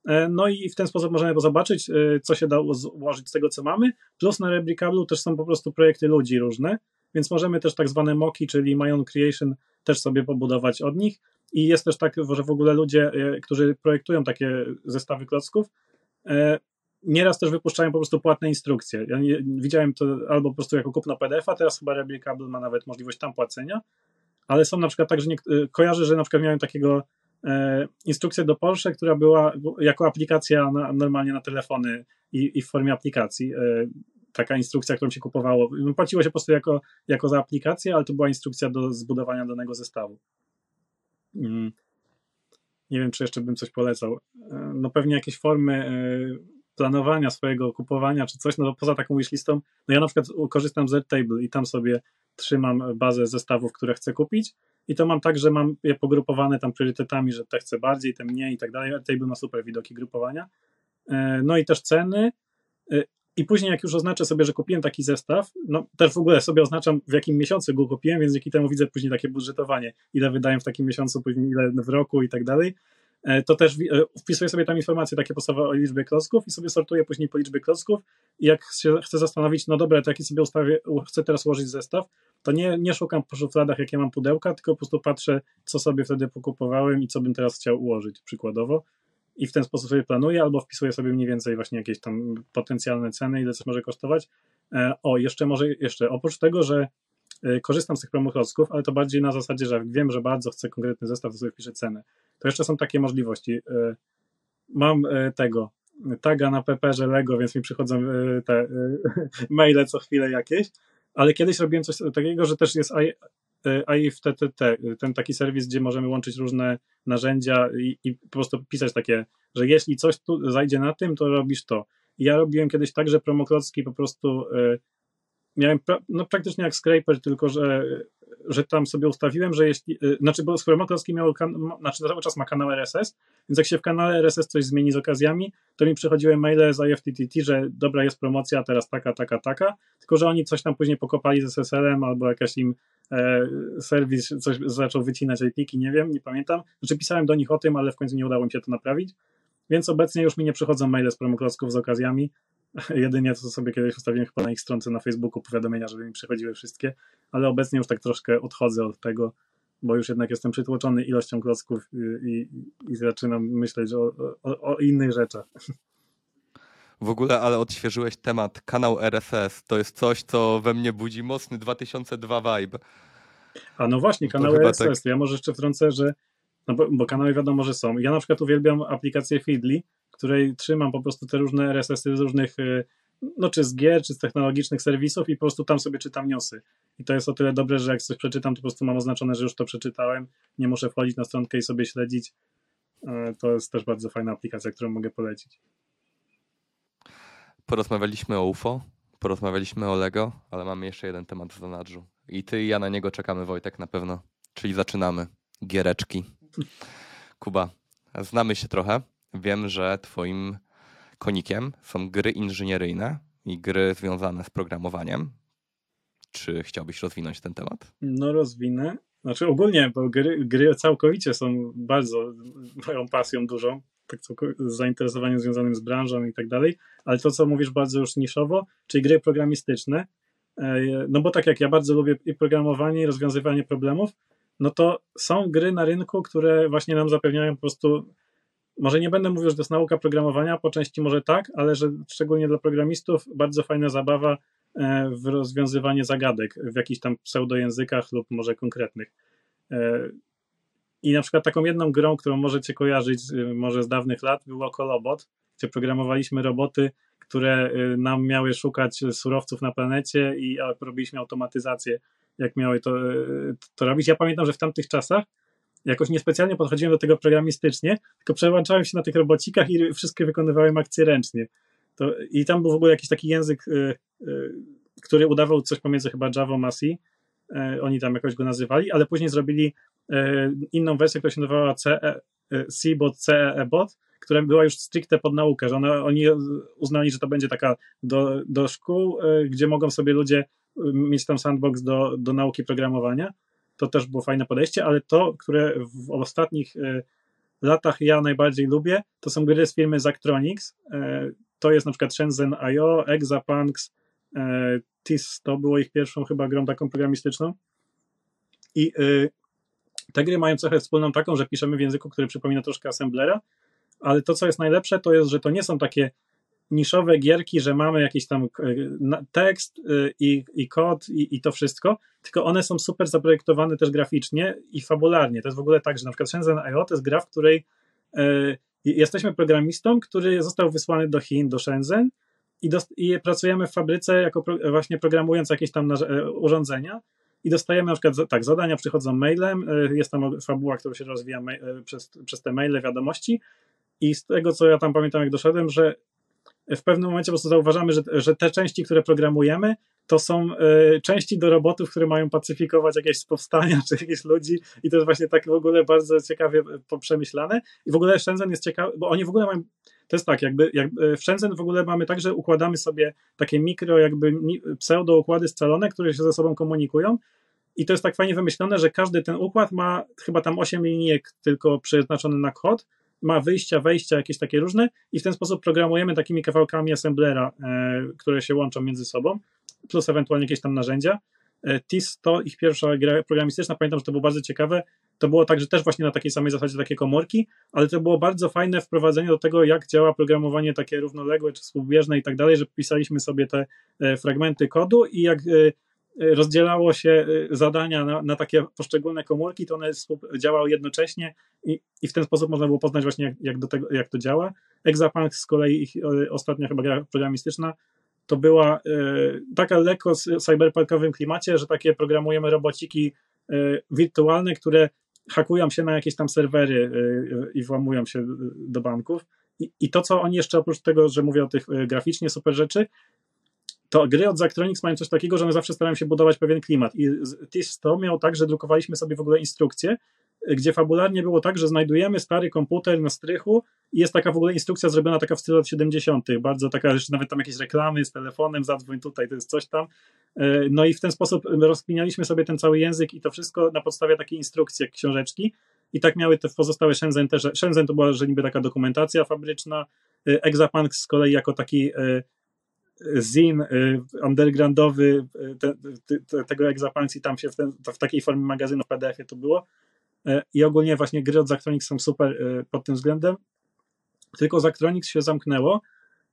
E, no i w ten sposób możemy zobaczyć, e, co się da ułożyć z tego, co mamy. Plus na Rebricablu też są po prostu projekty ludzi różne, więc możemy też tak zwane moki, czyli my own creation też sobie pobudować od nich i jest też tak, że w ogóle ludzie, e, którzy projektują takie zestawy klocków, nieraz też wypuszczają po prostu płatne instrukcje. Ja nie, widziałem to albo po prostu jako kupno PDF-a, teraz chyba Replicable ma nawet możliwość tam płacenia, ale są na przykład tak, że nie, kojarzę, że na przykład miałem takiego instrukcję do Porsche, która była jako aplikacja na, normalnie na telefony i, i, w formie aplikacji. E, taka instrukcja, którą się kupowało. Płaciło się po prostu jako, jako za aplikację, ale to była instrukcja do zbudowania danego zestawu. Mm. Nie wiem, czy jeszcze bym coś polecał. E, no pewnie jakieś formy e, planowania swojego kupowania czy coś, no poza taką wishlistą, no ja na przykład korzystam z Airtable i tam sobie trzymam bazę zestawów, które chcę kupić i to mam tak, że mam je pogrupowane tam priorytetami, że te chcę bardziej, te mniej i tak dalej. Airtable ma super widoki grupowania. E, no i też ceny i później jak już oznaczę sobie, że kupiłem taki zestaw, no też w ogóle sobie oznaczam w jakim miesiącu go kupiłem, więc dzięki temu widzę później takie budżetowanie, ile wydaję w takim miesiącu, później ile w roku i tak dalej. E, to też e, wpisuję sobie tam informacje takie podstawowe o liczbie klocków i sobie sortuję później po liczbie klocków i jak się chcę zastanowić, no dobra, to jaki sobie ustawię, chcę teraz ułożyć zestaw, to nie, nie szukam po szufladach, jakie mam pudełka, tylko po prostu patrzę, co sobie wtedy pokupowałem i co bym teraz chciał ułożyć przykładowo i w ten sposób sobie planuję, albo wpisuję sobie mniej więcej właśnie jakieś tam potencjalne ceny, ile coś może kosztować. E, o, jeszcze może, jeszcze oprócz tego, że korzystam z tych promoklocków, ale to bardziej na zasadzie, że jak wiem, że bardzo chcę konkretny zestaw, to sobie wpiszę cenę. Jeszcze są takie możliwości. E, mam tego taga na że Lego, więc mi przychodzą te maile co chwilę jakieś, ale kiedyś robiłem coś takiego, że też jest AIFTTT, ten taki serwis, gdzie możemy łączyć różne narzędzia i, i, po prostu pisać takie, że jeśli coś tu zajdzie na tym, to robisz to. ja robiłem kiedyś tak, że promoklocki po prostu miałem pra, no, praktycznie jak scraper, tylko że że tam sobie ustawiłem, że jeśli, y, znaczy, bo skoro Klocki miał, znaczy cały czas ma kanał RSS, więc jak się w kanale RSS coś zmieni z okazjami, to mi przychodziły maile z IFTTT, że dobra, jest promocja, teraz taka, taka, taka, tylko że oni coś tam później pokopali z SSL-em albo jakaś im e, serwis coś zaczął wycinać IP-ki, nie wiem, nie pamiętam. Znaczy pisałem do nich o tym, ale w końcu nie udało mi się to naprawić, więc obecnie już mi nie przychodzą maile z promoklocków z okazjami, Jedynie to sobie kiedyś ustawiłem chyba na ich stronce na Facebooku powiadomienia, żeby mi przychodziły wszystkie, ale obecnie już tak troszkę odchodzę od tego, bo już jednak jestem przytłoczony ilością klocków i, i, i zaczynam myśleć o, o, o innych rzeczach. W ogóle, ale odświeżyłeś temat kanał RSS. To jest coś, co we mnie budzi mocny 2002 vibe. A no właśnie, kanał RSS. Tak... Ja może jeszcze wtrącę, że no bo, bo kanały wiadomo, że są. Ja na przykład uwielbiam aplikację Feedly, której trzymam po prostu te różne RSS-y z różnych, y, no czy z gier, czy z technologicznych serwisów i po prostu tam sobie czytam newsy. I to jest o tyle dobre, że jak coś przeczytam, to po prostu mam oznaczone, że już to przeczytałem, nie muszę wchodzić na stronkę i sobie śledzić. E, to jest też bardzo fajna aplikacja, którą mogę polecić. Porozmawialiśmy o UFO, porozmawialiśmy o Lego, ale mamy jeszcze jeden temat w zanadrzu. I ty i ja na niego czekamy, Wojtek, na pewno. Czyli zaczynamy. Giereczki. Kuba, znamy się trochę. Wiem, że twoim konikiem są gry inżynieryjne i gry związane z programowaniem. Czy chciałbyś rozwinąć ten temat? No rozwinę. Znaczy ogólnie, bo gry, gry całkowicie są bardzo moją pasją dużą, tak z zainteresowaniem związanym z branżą i tak dalej, ale to, co mówisz bardzo już niszowo, czyli gry programistyczne, e, no bo tak jak ja bardzo lubię i programowanie, i rozwiązywanie problemów, no to są gry na rynku, które właśnie nam zapewniają po prostu może nie będę mówił, że to jest nauka programowania, po części może tak, ale że szczególnie dla programistów bardzo fajna zabawa e, w rozwiązywanie zagadek w jakichś tam pseudojęzykach lub może konkretnych. E, I na przykład taką jedną grą, którą możecie kojarzyć może z dawnych lat, było Kolobot, gdzie programowaliśmy roboty, które nam miały szukać surowców na planecie i robiliśmy automatyzację, jak miały to, to robić. Ja pamiętam, że w tamtych czasach jakoś niespecjalnie podchodziłem do tego programistycznie, tylko przełączałem się na tych robocikach i wszystkie wykonywałem akcje ręcznie. To, I tam był w ogóle jakiś taki język, y, y, który udawał coś pomiędzy chyba Java a C. Y, oni tam jakoś go nazywali, ale później zrobili y, inną wersję, która się nazywała CE, y, C-bot, CEE-bot, która była już stricte pod naukę, że one, oni uznali, że to będzie taka do, do szkół, y, gdzie mogą sobie ludzie mieć tam sandbox do, do nauki programowania to też było fajne podejście, ale to, które w ostatnich e, latach ja najbardziej lubię, to są gry z firmy Zachtronics. E, to jest na przykład Shenzhen IO, Exapunks, e, TIS to było ich pierwszą chyba grą taką programistyczną. I te gry mają cechę wspólną taką, że piszemy w języku, który przypomina troszkę assemblera, ale to, co jest najlepsze, to jest, że to nie są takie niszowe gierki, że mamy jakiś tam tekst i, i kod i, i to wszystko, tylko one są super zaprojektowane też graficznie i fabularnie. To jest w ogóle tak, że na przykład Shenzhen.io to jest gra, w której jesteśmy programistą, który został wysłany do Chin, do Shenzhen i, do, i pracujemy w fabryce jako pro, właśnie programując jakieś tam e, urządzenia i dostajemy na przykład, tak, zadania przychodzą mailem, e, jest tam fabuła, która się rozwija e, przez, przez te maile, wiadomości i z tego, co ja tam pamiętam, jak doszedłem, że w pewnym momencie po prostu zauważamy, że, że te części, które programujemy, to są y, części do robotów, które mają pacyfikować jakieś powstania czy jakieś ludzi i to jest właśnie tak w ogóle bardzo ciekawie przemyślane i w ogóle Shenzhen jest ciekawy, bo oni w ogóle mają to jest tak, jakby, jakby w Shenzhen w ogóle mamy tak, że układamy sobie takie mikro, jakby pseudo układy scalone, które się ze sobą komunikują. I to jest tak fajnie wymyślone, że każdy ten układ ma chyba tam 8 linijek tylko przeznaczony na kod, ma wyjścia, wejścia jakieś takie różne i w ten sposób programujemy takimi kawałkami assemblera, e, które się łączą między sobą, plus ewentualnie jakieś tam narzędzia. E, TIS to ich pierwsza gra programistyczna, pamiętam, że to było bardzo ciekawe. To było tak, że też właśnie na takiej samej zasadzie takie komórki, ale to było bardzo fajne wprowadzenie do tego, jak działa programowanie takie równoległe czy współbieżne i tak dalej, że pisaliśmy sobie te e, fragmenty kodu i jak rozdzielało się zadania na, na, takie poszczególne komórki, to one działały jednocześnie i, i w ten sposób można było poznać właśnie jak, jak, do tego, jak to działa. Exapunk z kolei ich ostatnia chyba gra programistyczna to była taka lekko w cyberpunkowym klimacie, że takie programujemy robociki wirtualne, które hakują się na jakieś tam serwery i włamują się do banków. I, I to, co oni jeszcze oprócz tego, że mówię o tych graficznie super rzeczy, to gry od Zachtronics mają coś takiego, że one zawsze starają się budować pewien klimat. I TIS to miał tak, że drukowaliśmy sobie w ogóle instrukcje, gdzie fabularnie było tak, że znajdujemy stary komputer na strychu i jest taka w ogóle instrukcja zrobiona taka w stylu lat 70., bardzo taka, jeszcze nawet tam jakieś reklamy z telefonem, zadzwoń tutaj, to jest coś tam. E, no i w ten sposób rozkminialiśmy sobie ten cały język i to wszystko na podstawie takiej instrukcji, jak książeczki. I tak miały te pozostałe Shenzhen też. Shenzhen to była, że niby taka dokumentacja fabryczna, e, Exapunk z kolei jako taki e, zin y, undergroundowy y, te, te, tego Exapansji tam się w, ten, w, takiej formie magazynu w PDF-ie to było. Y, i ogólnie właśnie gry od Zachtronics są super pod tym względem. Tylko Zachtronics się zamknęło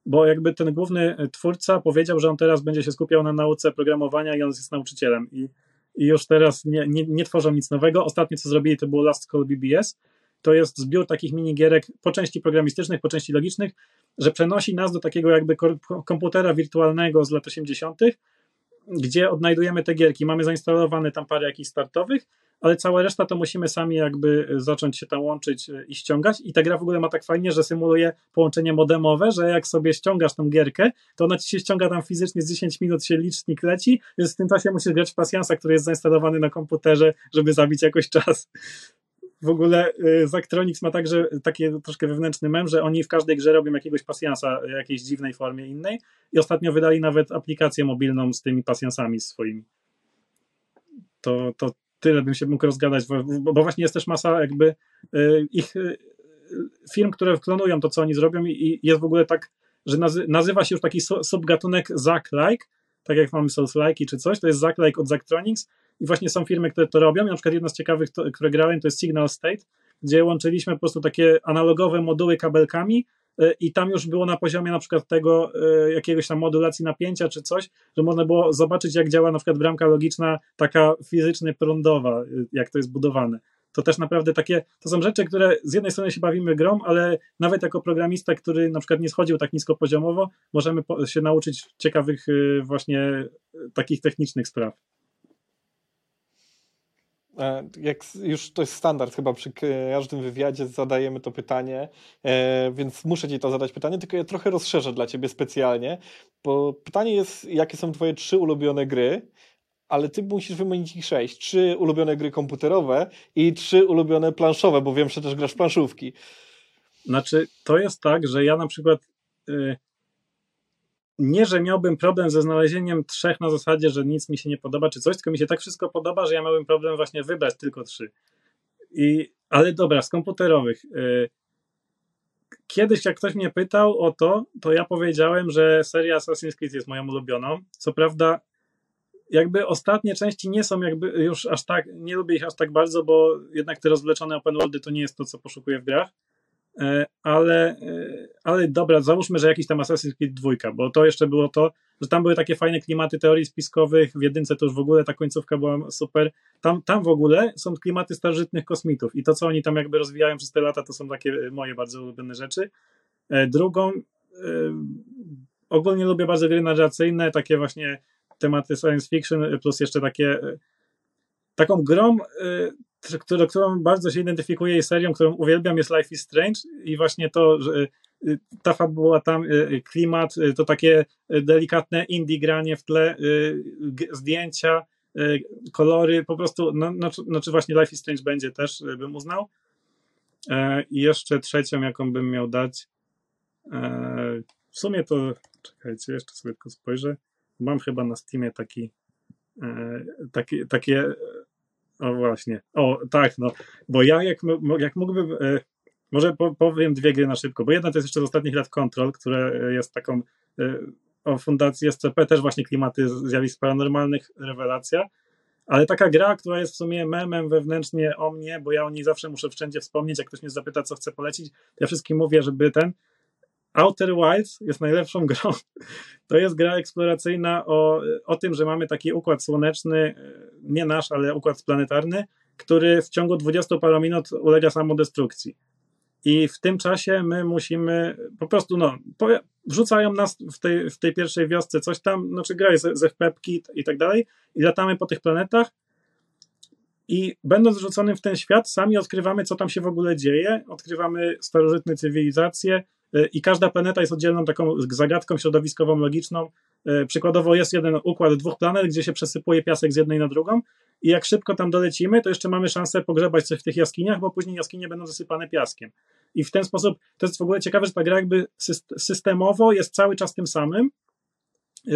bo jakby ten główny twórca powiedział, że on teraz będzie się skupiał na nauce programowania i on jest nauczycielem. I, i już teraz nie, nie, nie tworzą nic nowego. Ostatnie co zrobili to było Last Call BBS, to jest zbiór takich minigierek po części programistycznych, po części logicznych, że przenosi nas do takiego jakby komputera wirtualnego z lat 80., gdzie odnajdujemy te gierki. Mamy zainstalowane tam parę jakichś startowych, ale cała reszta to musimy sami jakby zacząć się tam łączyć e, i ściągać. I ta gra w ogóle ma tak fajnie, że symuluje połączenie modemowe, że jak sobie ściągasz tą gierkę, to ona ci się ściąga tam fizycznie z 10 minut się licznik leci, więc w tym czasie musisz grać w pasjansa, który jest zainstalowany na komputerze, żeby zabić jakoś czas w ogóle y, Zachtronics ma także taki troszkę wewnętrzny mem, że oni w każdej grze robią jakiegoś pasjansa w jakiejś dziwnej formie innej i ostatnio wydali nawet aplikację mobilną z tymi pasjansami swoimi. To, to tyle bym się mógł rozgadać, bo, bo właśnie jest też masa jakby y, ich y, firm, które klonują to, co oni zrobią i jest w ogóle tak, że nazywa się już taki subgatunek Zack-like, tak jak mamy Souls-like czy coś, to jest Zack-like od Zachtronics i właśnie są firmy, które to robią. Na przykład jedna z ciekawych, to, które grałem, to jest Signal State, gdzie łączyliśmy po prostu takie analogowe moduły kabelkami e, i tam już było na poziomie na przykład tego e, jakiegoś tam modulacji napięcia czy coś, że można było zobaczyć jak działa na przykład bramka logiczna taka fizycznie prądowa, e, jak to jest budowane. To też naprawdę takie, to są rzeczy, które z jednej strony się bawimy grą, ale nawet jako programista, który na przykład nie schodził tak nisko poziomowo, możemy się nauczyć ciekawych właśnie takich technicznych spraw. E, jak już to jest standard, chyba przy każdym wywiadzie zadajemy to pytanie, e, więc muszę ci to zadać pytanie, tylko ja trochę rozszerzę dla ciebie specjalnie, bo pytanie jest, jakie są twoje trzy ulubione gry, ale ty musisz wymienić ich sześć. Trzy ulubione gry komputerowe i trzy ulubione planszowe, bo wiem, że też grasz planszówki. Znaczy, to jest tak, że ja na przykład y, nie, że miałbym problem ze znalezieniem trzech na zasadzie, że nic mi się nie podoba, czy coś, tylko mi się tak wszystko podoba, że ja miałbym problem właśnie wybrać tylko trzy. I, ale dobra, z komputerowych. Y, kiedyś, jak ktoś mnie pytał o to, to ja powiedziałem, że seria Assassin's Creed jest moją ulubioną. Co prawda, jakby ostatnie części nie są jakby już aż tak, nie lubię ich aż tak bardzo, bo jednak te rozwleczone open worldy to nie jest to, co poszukuję w grach. E, ale, e, ale dobra, załóżmy, że jakiś tam Assassin's Creed 2, bo to jeszcze było to, że tam były takie fajne klimaty teorii spiskowych, w jedynce to już w ogóle ta końcówka była super. Tam, tam w ogóle są klimaty starożytnych kosmitów i to, co oni tam jakby rozwijają przez te lata, to są takie moje bardzo ulubione rzeczy. E, drugą, ogólnie lubię bardzo gry narracyjne, takie właśnie tematy science fiction, plus jeszcze takie taką grą którą, którą bardzo się identyfikuję i serią, którą uwielbiam jest Life is Strange i właśnie to, że y, ta fabuła tam, y, klimat, y, to takie delikatne indie granie w tle, zdjęcia, kolory, po prostu, no, no, no czy właśnie Life is Strange będzie też, bym uznał. E, I jeszcze trzecią, jaką bym miał dać, e, w sumie to, czekajcie, jeszcze sobie tylko spojrzę, mam chyba na Steamie taki, e, taki takie o właśnie. O, tak, no. Bo ja jak, jak mógłbym. E, może powiem dwie gry na szybko, bo jedna to jest jeszcze z ostatnich lat Control, które jest taką e, o fundacji SCP, też właśnie klimaty zjawisk paranormalnych, rewelacja. Ale taka gra, która jest w sumie memem wewnętrznie o mnie, bo ja o niej zawsze muszę wszędzie wspomnieć, jak ktoś mnie zapyta, co chcę polecić, ja wszystkim mówię, żeby ten, Outer Wilds jest najlepszą grą. To jest gra eksploracyjna o, o tym, że mamy taki układ słoneczny, nie nasz, ale układ planetarny, który w ciągu 20 paru minut ulega samodestrukcji. I w tym czasie my musimy po prostu, no, wrzucają nas w tej, w tej pierwszej wiosce coś tam, znaczy gra jest ze wpepki i tak dalej, i latamy po tych planetach. I będąc wrzuconym w ten świat, sami odkrywamy, co tam się w ogóle dzieje, odkrywamy starożytne cywilizacje, i każda planeta jest oddzielną taką zagadką środowiskową, logiczną. E, przykładowo jest jeden układ dwóch planet, gdzie się przesypuje piasek z jednej na drugą i jak szybko tam dolecimy, to jeszcze mamy szansę pogrzebać coś w tych jaskiniach, bo później jaskinie będą zasypane piaskiem. I w ten sposób, to jest w ogóle ciekawe, że ta gra jakby systemowo jest cały czas tym samym, e,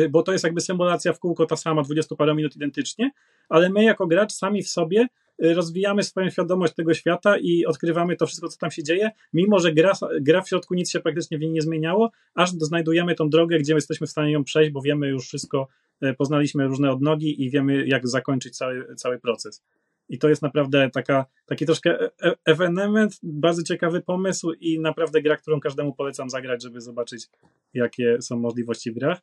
bo to jest jakby symulacja w kółko ta sama, 20 parę minut identycznie, ale my jako gracz sami w sobie Y, rozwijamy swoją świadomość tego świata i odkrywamy to wszystko, co tam się dzieje, mimo że gra, gra w środku nic się praktycznie w niej nie zmieniało, aż znajdujemy tą drogę, gdzie jesteśmy w stanie ją przejść, bo wiemy już wszystko, y, poznaliśmy różne odnogi i wiemy, jak zakończyć cały, cały proces. I to jest naprawdę taka, taki troszkę e, e, evenement, bardzo ciekawy pomysł i naprawdę gra, którą każdemu polecam zagrać, żeby zobaczyć, jakie są możliwości w grach.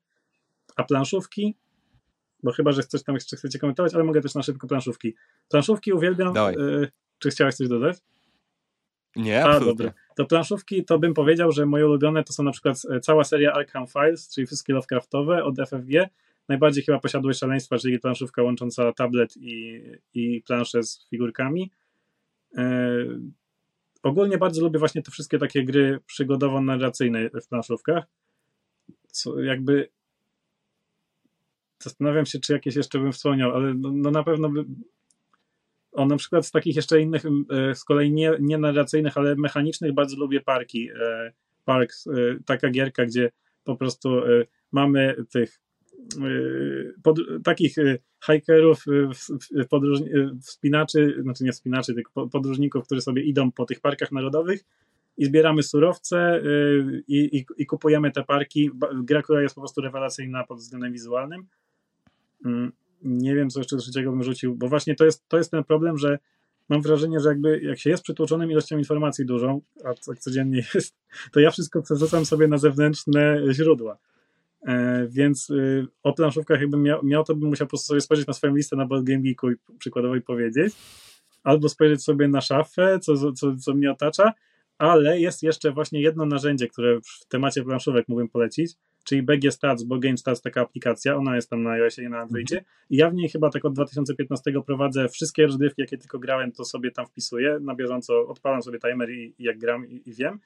A planszówki? bo chyba, że coś tam jeszcze chcecie komentować, ale mogę też na szybko planszówki. Planszówki uwielbiam. Y, czy chciałeś coś dodać? Nie, A, dobra. To planszówki to bym powiedział, że moje ulubione to są na przykład e, cała seria Arkham Files, czyli wszystkie Lovecraftowe od FFG. Najbardziej chyba posiadłość szaleństwa, czyli planszówka łącząca tablet i, i planszę z figurkami. E, ogólnie bardzo lubię właśnie te wszystkie takie gry przygodowo-narracyjne w planszówkach. Co, jakby Zastanawiam się, czy jakieś jeszcze bym wspomniał, ale no, no na pewno by... O, na przykład z takich jeszcze innych, e, z kolei nie, nie narracyjnych, ale mechanicznych bardzo lubię parki. E, Parks, e, taka gierka, gdzie po prostu mamy tych pod, takich hikerów, podróżni, wspinaczy, znaczy nie wspinaczy, tylko podróżników, którzy sobie idą po tych parkach narodowych i zbieramy surowce i, i, i kupujemy te parki. Gra, która jest po prostu rewelacyjna pod względem wizualnym. Mm, nie wiem, co jeszcze trzeciego bym rzucił, bo właśnie to jest, to jest ten problem, że mam wrażenie, że jakby jak się jest przytłoczonym ilością informacji dużą, a tak codziennie jest, to ja wszystko przerzucam sobie na zewnętrzne źródła. E, więc y, o planszówkach jakbym miał, miał, to bym musiał po prostu sobie spojrzeć na swoją listę na Board Game Geeku i przykładowo i powiedzieć, albo spojrzeć sobie na szafę, co, co, co mnie otacza, ale jest jeszcze właśnie jedno narzędzie, które w temacie planszówek mógłbym polecić, czyli BG Stats, bo Game Stats taka aplikacja, ona jest tam na iOSie i na Androidzie. I ja w niej chyba tak od 2015 prowadzę wszystkie rozgrywki, jakie tylko grałem, to sobie tam wpisuję, na bieżąco odpalam sobie timer i, i jak gram i, i wiem,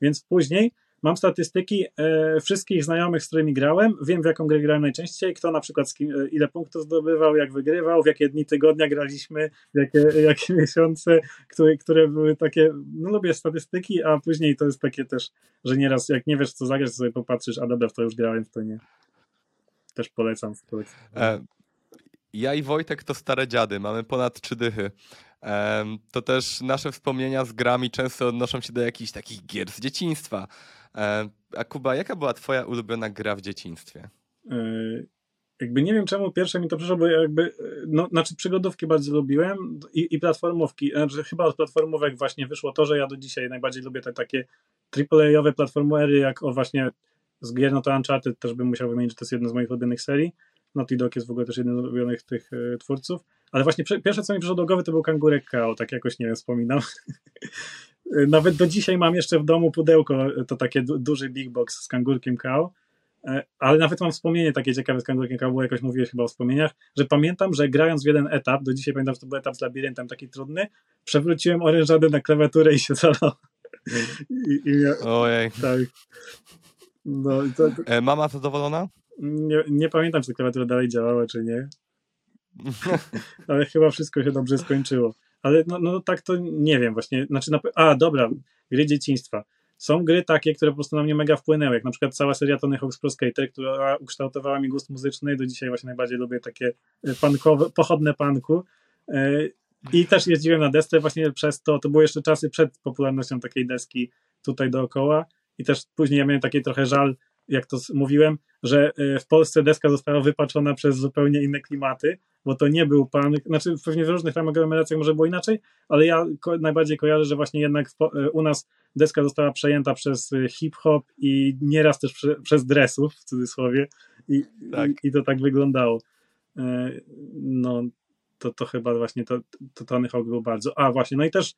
więc później Mam statystyki e, wszystkich znajomych, z którymi grałem. Wiem, w jaką grę grałem najczęściej, kto na przykład kim, e, ile punktów zdobywał, jak wygrywał, w jakie dni tygodnia graliśmy, w jakie, jakie miesiące, które, które były takie. No, lubię statystyki, a później to jest takie też, że nieraz, jak nie wiesz, co zagrać, to sobie popatrzysz, a dobra, w to już grałem, w to nie. Też polecam. E, ja i Wojtek to stare dziady, mamy ponad trzy dychy to też nasze wspomnienia z grami często odnoszą się do jakichś takich gier z dzieciństwa. A Kuba, jaka była twoja ulubiona gra w dzieciństwie? E, jakby nie wiem czemu pierwsze mi to przyszło, bo jakby, no, znaczy przygodówki bardzo lubiłem i, i platformówki, znaczy chyba od platformówek właśnie wyszło to, że ja do dzisiaj najbardziej lubię te takie AAA-owe platformery, jak o właśnie z gier, no to Uncharted też bym musiał wymienić, że to jest jedna z moich ulubionych serii, Naughty Dog jest w ogóle też jeden z ulubionych tych y, twórców, ale właśnie pierwsze co mi przyszło do głowy to był Kangurek Kao, tak jakoś nie wiem, wspominam. Nawet do dzisiaj mam jeszcze w domu pudełko, to takie duży big box z Kangurkiem Kao, E, ale nawet mam wspomnienie takie ciekawe z Kangurkiem bo jakoś mówiłeś chyba o wspomnieniach, że pamiętam, że grając w jeden etap, do dzisiaj pamiętam, że to był etap z labiryntem taki trudny, przewróciłem orężadę na klawiaturę i się zalało. I, i Ojej. Tak. No, to... E, mama zadowolona? Nie, nie pamiętam, czy ta klawiatura dalej działała, czy nie. Ale chyba wszystko się dobrze skończyło. Ale no, no tak to nie wiem właśnie. Znaczy, na... a dobra, gry dzieciństwa. Są gry takie, które po prostu na mnie mega wpłynęły, jak na przykład cała seria Tony Hawk's Pro Skater, która ukształtowała mi gust muzyczny i do dzisiaj właśnie najbardziej lubię takie e, punkowe, pochodne punku. E, I też jeździłem na desce właśnie przez to, to były jeszcze czasy przed popularnością takiej deski tutaj dookoła i też później ja miałem taki trochę żal, jak to mówiłem, że e, w Polsce deska została wypaczona przez zupełnie inne klimaty, bo to nie był pan, znaczy pewnie w różnych ramach aglomeracjach może było inaczej, ale ja ko najbardziej kojarzę, że właśnie jednak e, u nas deska została przejęta przez e, hip-hop i nieraz też prze, przez dresów, w cudzysłowie, i, tak. i, i, to tak wyglądało. No, to, to chyba właśnie to, to Tony Hawk był bardzo. A właśnie, no i też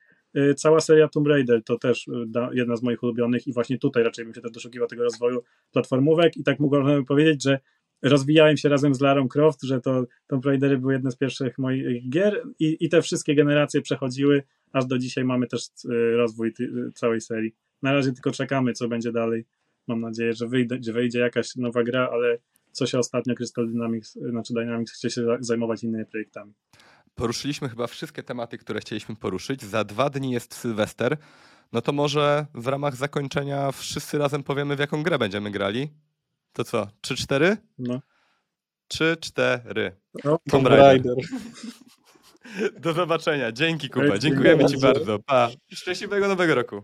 cała seria Tomb Raider to też y, jedna z moich ulubionych i właśnie tutaj raczej bym się też doszukiwał tego rozwoju platformówek i tak mogę powiedzieć, że rozwijałem się razem z Larą Croft, że to Tomb Raidery były jedne z pierwszych moich gier i, i te wszystkie generacje przechodziły, aż do dzisiaj mamy też y, rozwój całej serii. Na razie tylko czekamy, co będzie dalej. Mam nadzieję, że wyjdzie, że wyjdzie jakaś nowa gra, ale co się ostatnio Crystal Dynamics, znaczy Dynamics chce się zajmować innymi projektami. Poruszyliśmy chyba wszystkie tematy, które chcieliśmy poruszyć. Za dwa dni jest Sylwester. No to może w ramach zakończenia wszyscy razem powiemy, w jaką grę będziemy grali. To co? 3-4? No. 3-4. No, Tomb Raider. Do zobaczenia. Dzięki Kuba. Dziękujemy Ci bardzo. Pa. Szczęśliwego nowego roku.